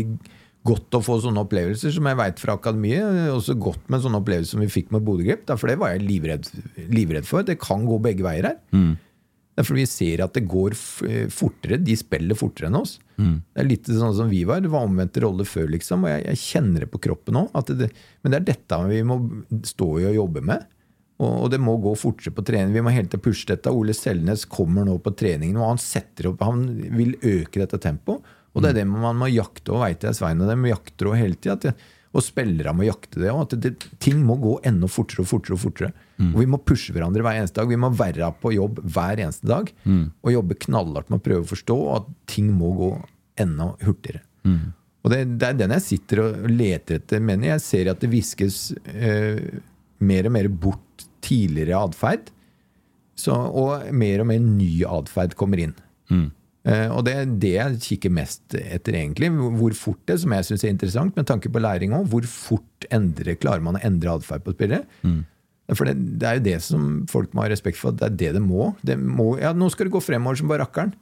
godt å få sånne opplevelser som jeg veit fra akademiet. Også godt med sånne opplevelser som vi fikk med Bodø Grip. For det var jeg livredd, livredd for. Det kan gå begge veier her. Derfor vi ser at det går fortere. De spiller fortere enn oss. Det er litt sånn som vi var. Det var omvendte roller før, liksom. Og jeg, jeg kjenner det på kroppen. Det, men det er dette vi må stå i og jobbe med. Og, og det må gå fortere på trening. Vi må hele tiden pushe dette. Ole Selnes kommer nå på treningen, og han setter opp, han vil øke dette tempoet. Og det er det man må jakte, og veit jeg Svein og dem jakter også hele tida. Og spillere må jakte det. òg. ting må gå enda fortere og fortere. Og fortere. Og vi må pushe hverandre hver eneste dag. Vi må være på jobb hver eneste dag og jobbe knallhardt med å prøve å forstå at ting må gå enda hurtigere. Og det, det er den jeg sitter og leter etter. Men jeg ser at det viskes eh, mer og mer bort tidligere atferd. Og mer og mer ny atferd kommer inn. Eh, og det er det jeg kikker mest etter, egentlig. Hvor fort det, som jeg syns er interessant, med tanke på læring òg, hvor fort endre, klarer man å endre atferd på spillere? For det, det er jo det som folk må ha respekt for, det er det det må. Det må ja, nå skal det gå fremover som bare rakkeren.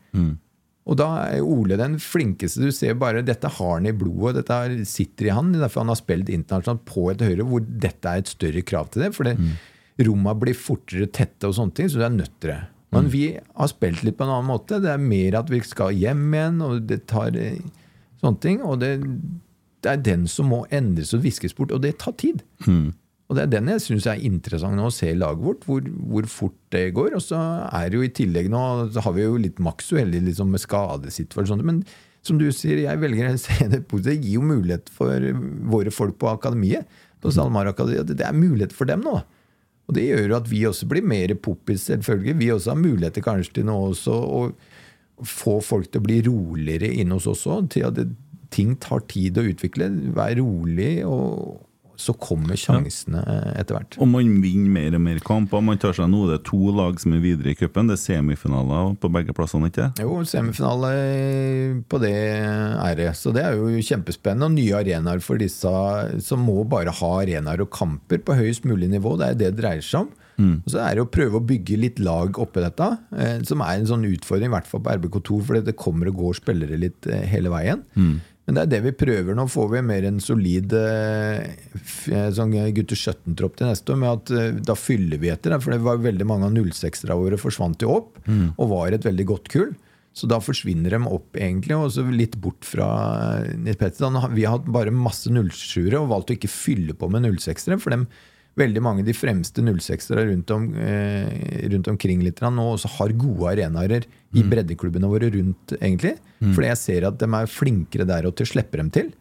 Og da er Ole den flinkeste. Du ser bare dette har han i blodet, dette sitter i han. Derfor han har spilt internasjonalt på et høyre, hvor dette er et større krav til det. For mm. romma blir fortere tette og sånne ting, så du er nødt til det. Men vi har spilt litt på en annen måte. Det er mer at vi skal hjem igjen, og det tar eh, sånne ting. Og det, det er den som må endres og viskes bort, og det tar tid. Og det er den jeg syns er interessant nå å se i laget vårt, hvor, hvor fort det går. Og så er det jo i tillegg nå så har vi jo litt maks uheldig liksom med skadesituasjoner. Men som du sier, jeg velger å <laughs> se det positivt. Det gir jo mulighet for våre folk på akademiet. På SalMar Akademiet. Det er mulighet for dem nå. Og det gjør jo at vi også blir mer poppis, selvfølgelig. Vi også har muligheter kanskje til nå også å få folk til å bli roligere inne hos oss òg. Til at ting tar tid å utvikle. Vær rolig, og så kommer sjansene etter hvert. Og man vinner mer og mer kamper. Man tar seg nå det er to lag som er videre i cupen. Det er semifinaler på begge plassene, ikke Jo, semifinale på det det. Så det er jo kjempespennende. Og nye arenaer for disse som må bare ha arenaer og kamper på høyest mulig nivå. Det er det det dreier seg om. Og så er det å prøve å bygge litt lag oppi dette, eh, som er en sånn utfordring, i hvert fall på RBK2, for det kommer og går spillere litt eh, hele veien. Men det er det vi prøver. Nå får vi mer en solid eh, eh, sånn gutter 17-tropp til neste år. med at eh, Da fyller vi etter. For det var veldig mange av 06-erne våre forsvant jo opp og var et veldig godt kull. Så da forsvinner de opp, egentlig, og så litt bort fra eh, Nils Petterson. Vi har hatt bare masse 07-ere og valgt å ikke fylle på med 06-ere. For dem, veldig mange av de fremste 06-ere rundt, om, eh, rundt omkring litt nå også har gode arenaer i breddeklubbene våre rundt, egentlig. Fordi jeg ser at de er flinkere der og til å slippe dem til.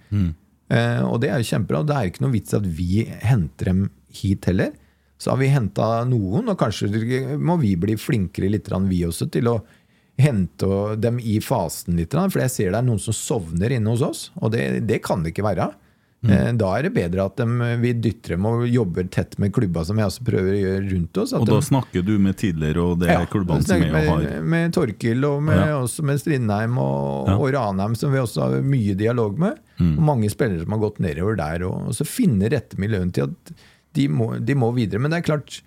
Eh, og det er jo kjempebra. Det er jo ikke noe vits at vi henter dem hit heller. Så har vi henta noen, og kanskje må vi bli flinkere litt, vi også, til å hente dem i fasen litt. For jeg ser det er noen som sovner inne hos oss, og det, det kan det ikke være. Eh, Da er det bedre at de, vi dytter dem og jobber tett med klubba, som vi også prøver å gjøre rundt oss. Og da de- snakker du med tidligere og det ja, er klubbene som jeg og har med, med Torkil og med, Ja. også med Strindheim og, Ja. og Ranheim, som vi også har mye dialog med. Mm. Og mange spillere som har gått nedover der. Og, og så finne rette miljøen til at de må, de må videre. Men det er klart,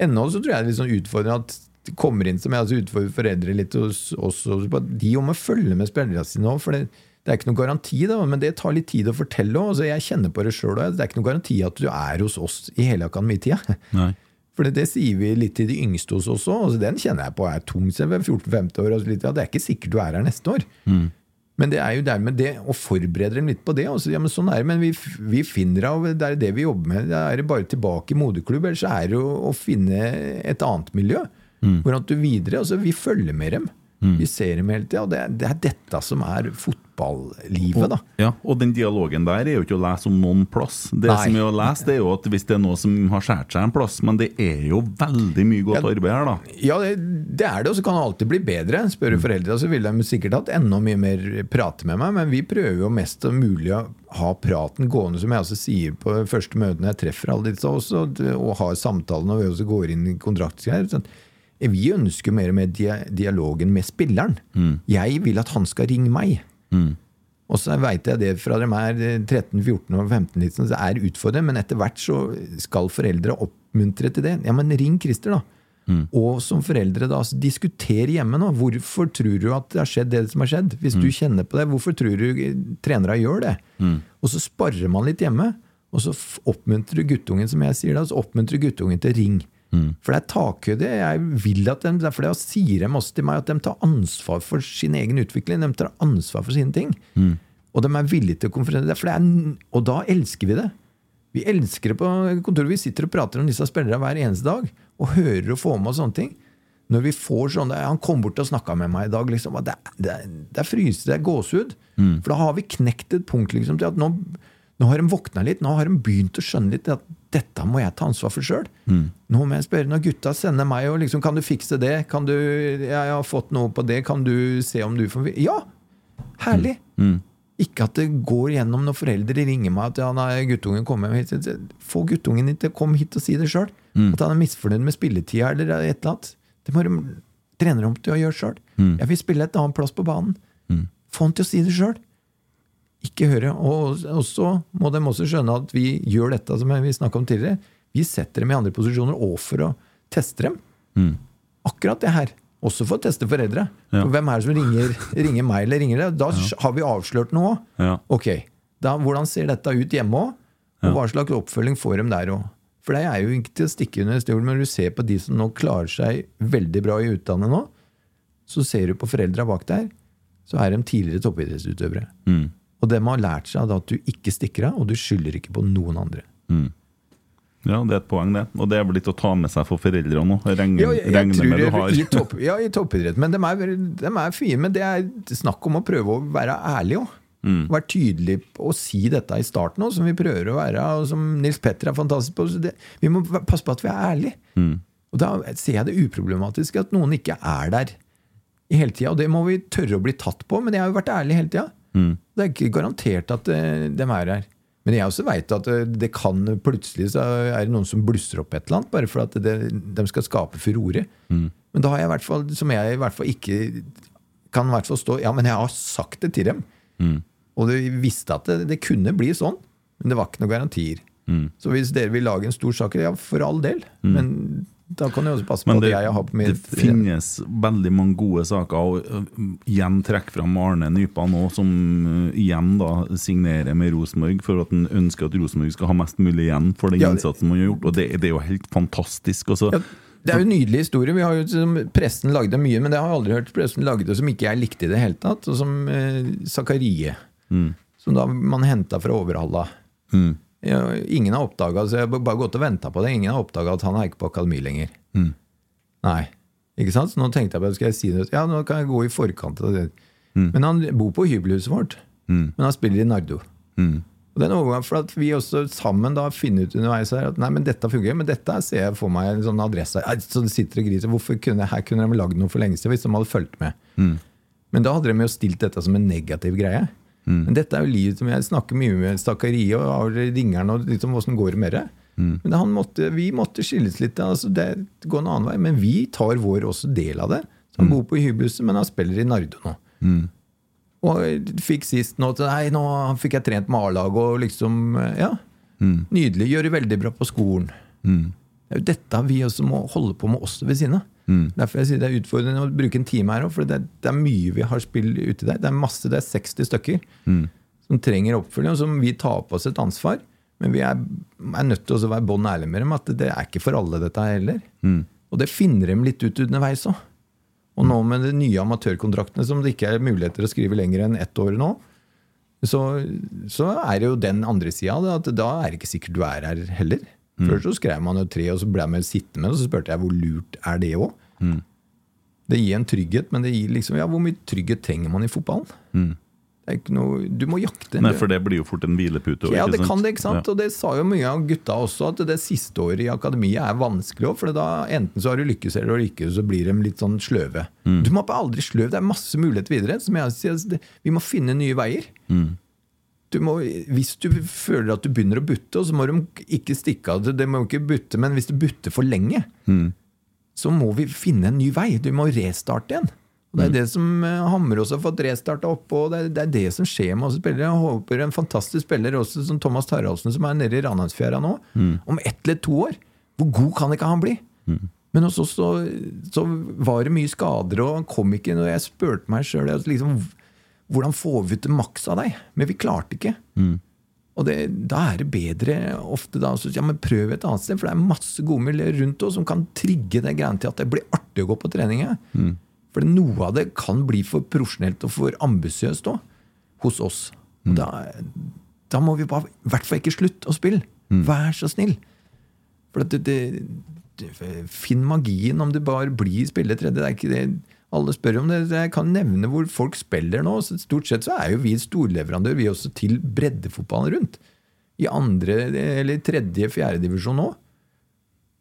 ennå så tror jeg det er litt sånn utfordrende at det kommer inn som jeg altså utfordrer foreldre litt hos oss. også på at De må følge med spillerne sine òg. Det, er ikke noen garanti, da, men det tar litt tid å fortelle. Altså, jeg kjenner på det sjøl. Det er ikke noen garanti at du er hos oss i hele akademitida. <laughs> For det, det sier vi litt til de yngste hos oss òg. Altså, den kjenner jeg på er tung. selv ved 14-15 år. Altså, ja, det er ikke sikkert du er her neste år. Men det er jo dermed det å forberede dem litt på det. Altså, ja, men sånn er det, men vi, vi finner av, det er det vi jobber med. Det er bare tilbake i moderklubb, ellers er det jo å finne et annet miljø. Hvor at du videre, altså Vi følger med dem. Vi ser dem hele tida. Og det det er dette som er fotballivet, da. Ja, og den dialogen der er jo ikke å lese om noen plass. Det Nei. som er å lese, det er jo at hvis det er noe som har skåret seg en plass, men det er jo veldig mye godt Ja. arbeid her, da. Ja, det, det er det, og så kan det alltid bli bedre. Spør du foreldra, så ville de sikkert hatt enda mye mer prate med meg, men vi prøver jo mest mulig å ha praten gående, som jeg også sier på første møtene jeg treffer alle disse også, og har samtalen når vi også går inn i kontraktsgreier. sånn, Vi ønsker mer og mer dialogen med spilleren. Jeg vil at han skal ringe meg. Og så veit jeg det fra de er 13, 14 og 15, liksom, så er utfordrende, men etter hvert så skal foreldre oppmuntre til det. Ja, men ring Christer, da. Og som foreldre da, altså, diskuter hjemme nå. Hvorfor tror du at det har skjedd det som har skjedd? Hvis du kjenner på det, hvorfor tror du trenere gjør det? Og så sparer man litt hjemme, og så oppmuntrer du guttungen som jeg sier da, så oppmuntrer guttungen til ring. For det er takhøyde. Jeg vil at de, derfor det sier de også til meg at de tar ansvar for sin egen utvikling. De tar ansvar for sine ting. Og de er villige til å konfrontere er, og da elsker vi det. Vi elsker det på kontoret. Vi sitter og prater om disse spillerne hver eneste dag. Og hører og får med oss sånne ting. Når vi får sånn Han kom bort og snakka med meg i dag. Liksom, det, det, det er fryse, det er gåsehud. For da har vi knekt et punkt liksom, til at nå, nå har de våkna litt. Nå har de begynt å skjønne litt at dette må jeg ta ansvar for sjøl. Nå må jeg spørre når gutta sender meg og liksom Kan du fikse det? Kan du, jeg har fått noe på det. Kan du se om du får Ja! Herlig! Ikke at det går gjennom når foreldre ringer meg at ja, nei, guttungen kommer hit. Få guttungen hit til å komme hit og si det sjøl. At han er misfornøyd med spilletida eller et eller annet. Det må de trene om til å gjøre sjøl. Jeg vil spille et annet plass på banen. Få han til å si det sjøl. Ikke høre. Og og så må de også skjønne at vi gjør dette som vi snakka om tidligere. Vi setter dem i andre posisjoner og for å teste dem. Akkurat det her. Også for å teste foreldre. Ja. For hvem er det som ringer, ringer meg eller ringer deg? Da har vi avslørt noe. Ja. Ok, da, Hvordan ser dette ut hjemme òg? Og hva slags oppfølging får de der òg? For det er jo ikke til å stikke under stol, men du ser på de som nå klarer seg veldig bra i utlandet nå, så ser du på foreldra bak der, så er de tidligere toppidrettsutøvere. Og det man har lært seg er at du ikke stikker av, og du skylder ikke på noen andre. Ja, det er et poeng, det. Og det er vel litt å ta med seg for foreldrene òg. Regne, Ja, jeg, jeg med du det har i, topp, ja, i toppidrett. Men de er, de er fine. Men det er snakk om å prøve å være ærlig òg. Mm. Være tydelig å si dette i starten òg, som vi prøver å være. Og som Nils Petter er fantastisk på. Så det, vi må passe på at vi er ærlige. Mm. Og da ser jeg det uproblematiske at noen ikke er der hele tida. Og det må vi tørre å bli tatt på, men jeg har jo vært ærlig hele tida. Mm. Det er ikke garantert at eh, de er her. Men jeg også veit at eh, det kan plutselig så er det noen som blusser opp et eller annet, bare for at det, de skal skape furore. Men da har jeg i hvert fall, som jeg i hvert fall ikke kan i hvert fall stå Ja, men jeg har sagt det til dem. Og de visste at det, det kunne bli sånn, men det var ikke noen garantier. Så hvis dere vil lage en stor sak, ja, for all del. Men da kan jeg også passe på Men at det, jeg har på det finnes veldig mange gode saker, og igjen trekke fram Arne Nypa nå, som igjen da signerer med Rosenborg for at han ønsker at Rosenborg skal ha mest mulig igjen for den Ja, innsatsen man har gjort. Og det, det er jo helt fantastisk. Også. Ja, det er jo en nydelig historie. Vi har jo, pressen lagde mye, men det har jeg aldri hørt pressen lagde som ikke jeg likte i det hele tatt. Og som eh, Zakarie, som da man henta fra Overhalla. Ja, ingen har oppdaga så jeg har bare gått og venta på det. Ingen har oppdaga at han er ikke på akademi lenger. Nei. Ikke sant? Så nå tenkte jeg på skal jeg si det? Ja, nå kan jeg gå i forkant av det. Men han bor på hybelhuset vårt. Men han spiller i Nardo. Og det er noe for at vi også sammen da finner ut underveis her at nei, men dette fungerer, men dette ser jeg for meg en sånn adresse Så det sitter og griser. Hvorfor kunne, her kunne de lagd noe for lenge siden hvis de hadde fulgt med. Men da hadde de jo stilt dette som en negativ greie. Men dette er jo livet som jeg snakker mye med Stakkariet og ringeren og liksom åssen går det med det. Men han måtte, vi måtte skilles litt. Altså det går en annen vei. Men vi tar vår også del av det. Så han bor på hybelhuset, men han spiller i Nardo nå. Og fikk sist nå til Nei, nå fikk jeg trent med A-laget og liksom Ja. Nydelig. Gjør det veldig bra på skolen. Det er jo dette vi også må holde på med også ved siden av. Derfor jeg sier det er utfordrende å bruke en time her òg, for det, er- det er mye vi har spill uti der. Det er masse, det er 60 stykker som trenger oppfølging, og som vi tar på oss et ansvar. Men vi er, er nødt til å være bånn ærlige med dem at det er ikke for alle, dette heller. heller. Og det finner dem litt ut underveis òg. Og nå med de nye amatørkontraktene som det ikke er muligheter å skrive lenger enn ett år nå, så, så er det jo den andre sida da er det ikke sikkert du er her heller. Før så skrev man jo tre, og så ble jeg med sittende med, det, og så spurte jeg hvor lurt er det òg? Det gir en trygghet, men det gir liksom, ja, hvor mye trygghet trenger man i fotballen? Det er ikke noe, du må jakte. Nei, for det blir jo fort en hvilepute. Ja, det sant? kan det, ikke sant? Ja. Og det sa jo mye av gutta også, at det siste året i akademiet er vanskelig òg. For da enten så har du lykkes eller ikke, så blir de litt sånn sløve. Mm. Du må bare aldri sløv. Det er masse muligheter videre. Som jeg sier, vi må finne nye veier. Mm. Du må, hvis du føler at du begynner å butte, så må de ikke stikke av. Det må ikke butte, men hvis du butter for lenge, Mm. så må vi finne en ny vei. Du må restarte igjen. Og Det er det som eh, Hammer også har fått restarta oppå. det det er det som skjer med oss spillere. Jeg håper en fantastisk spiller også som Thomas Taraldsen, som er nede i Ranheimsfjæra nå, om ett eller to år. Hvor god kan ikke han bli? Men hos oss så, så var det mye skader, og han kom ikke. Og jeg spurte meg sjøl liksom, hvordan får vi ut det maks av deg? Men vi klarte ikke. Og det, da er det bedre ofte da så, ja, men prøv et annet sted, for det er masse gode miljøer rundt oss som kan trigge det greiene til at det blir artig å gå på trening. ja. For noe av det kan bli for profesjonelt og for ambisiøst òg, hos oss. Mm. Da, da må vi bare i hvert fall ikke slutte å spille. Vær så snill. For at det, det, det, Finn magien om det bare blir spilletredje. Det er ikke det alle spør om det. Jeg kan nevne hvor folk spiller nå. Så stort sett så er jo vi storleverandør vi også til breddefotballen rundt. I andre eller tredje, fjerde divisjon nå.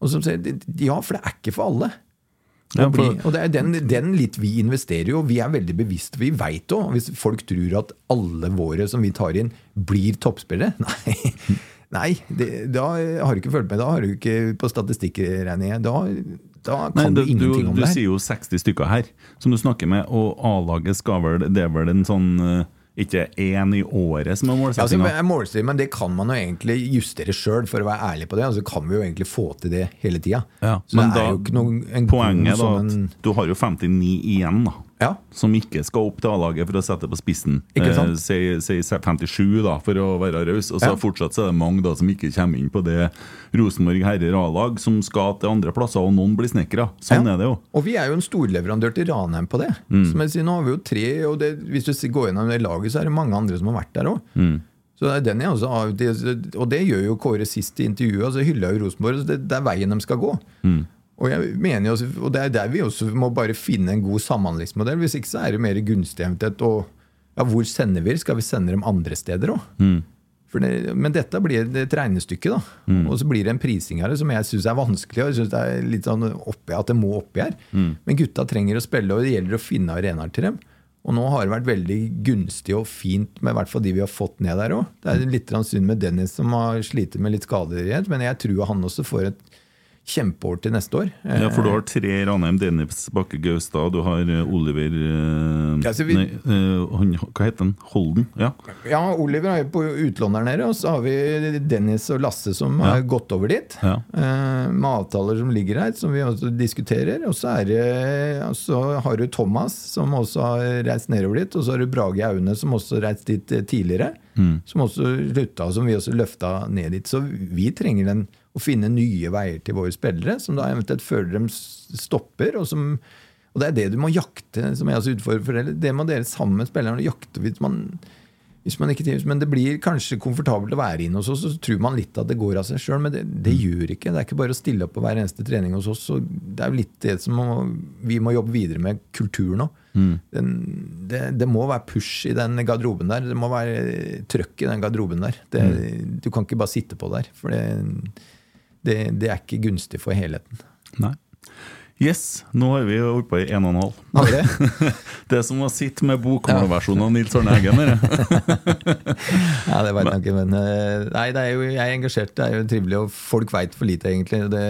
Og som sier, ja, for det er ikke for alle. Ja, for- og det er den, den litt vi investerer jo, og vi er veldig bevisste. Vi veit òg, hvis folk tror at alle våre som vi tar inn, blir toppspillere <laughs> Nei, nei det, da har du ikke fulgt med. Da har du ikke på statistikkregninga. Da, da Nei, kan du, du, ingenting om du det. her. sier jo 60 stykker her som du snakker med, og A-laget skal vel Det er vel en sånn eh, Ikke én i året som er Ja, altså, men det kan man jo egentlig justere sjøl, for å være ærlig på det. Altså kan vi jo egentlig få til det hele tida. Ja, men det da, noen, en poenget er sånn at du har jo 59 igjen, da. Ja. Som ikke skal opp til A-laget for å sette på spissen. Ikke sant? Eh, si, si 57, da, for å være raus. Og så Ja. fortsatt så er det mange da som ikke kommer inn på det Rosenborg herrer A-lag, som skal til andre plasser, og noen blir snekkere. Sånn Ja. er det jo. Og vi er jo en storleverandør til Ranheim på det. Mm. Som jeg sier, nå har vi jo tre, og det, hvis du går gjennom det laget, så er det mange andre som har vært der òg. Mm. Så er den jeg også Og det gjør jo Kåre sist i intervjuet. altså hylla jo Rosenborg. så Det, det er veien de skal gå. Mm. Og jeg mener også- og det er der vi også må bare finne en god samhandlingsmodell. Hvis ikke så er det mer gunstig eventuelt. Og ja, hvor sender vi? Skal vi sende dem andre steder òg? Mm. Det, men dette blir et regnestykke, da. Mm. Og så blir det en prising her som jeg syns er vanskelig. Og jeg synes det er litt sånn oppi, at det må oppi her. Mm. Men gutta trenger å spille, og det gjelder å finne arenaer til dem. Og nå har det vært veldig gunstig og fint med hvert de vi har fått ned der òg. Det er litt grann synd med Dennis som har slitt med litt skader, men jeg tror han også får et kjempeår til neste år. Ja, for du har tre Ranheim, Dennis Bakke Gaustad, du har eh, Oliver eh, Ja, vi- nei, eh, han, Hva heter han? Holden? Ja. Ja, Oliver er jo på utlån der nede, og så har vi Dennis og Lasse som Ja. har gått over dit. Ja. eh, med avtaler som ligger her, som vi også diskuterer. Og så, er så har du Thomas, som også har reist nedover dit. Og så har du Brage Aune, som også har reist dit eh, tidligere. Som også slutta, som vi også løfta ned dit. Så vi trenger den, å finne nye veier til våre spillere, som da eventuelt føler dem stopper. og som og det er det du må jakte, som jeg også utfordrer foreldre. Det må dere sammen med spillerne jakte hvis man, hvis man ikke trives. Men det blir kanskje komfortabelt å være inne hos oss, så tror man litt at det går av seg sjøl. Men det, det gjør ikke. Det er ikke bare å stille opp på hver eneste trening hos oss. Så det er jo litt det som må, vi må jobbe videre med kultur nå. Den, det, det må være push i den garderoben der. Det må være trøkk i den garderoben der. Det, Du kan ikke bare sitte på der. For det, det, det er ikke gunstig for helheten. Nei. Yes, nå har vi holdt på i en og en halv. Det? <laughs> Det er som å sitte med bokmålversjonen av Nils Arne Eggen. <laughs> Ja, det var jeg ikke, men eh, Nei, det er jo, jeg er engasjert. Det er jo trivelig, og folk veit for lite, egentlig. Det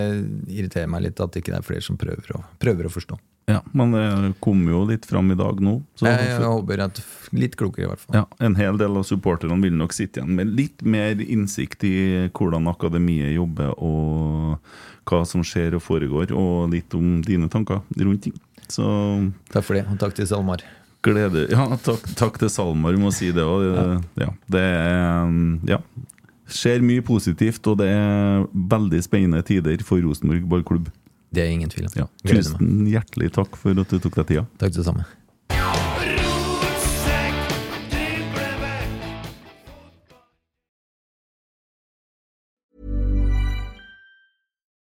irriterer meg litt at ikke det er flere som prøver å, prøver å forstå. Ja, men det kom jo litt fram i dag nå. Jeg, jeg håper at litt klokere, i hvert fall. ja, En hel del av supporterne vil nok sitte igjen med litt mer innsikt i hvordan akademiet jobber, og hva som skjer og foregår, og litt om dine tanker rundt ting. Så Takk for det, og takk til SalMar. glede Ja, takk, takk til Salmar, må si det òg. Ja, det er Ja. Skjer mye positivt, og det er veldig spennende tider for Rosenborg ballklubb. Det er ingen tvil om. Ja. Tusen hjertelig takk for at du tok deg tida. Takk det samme.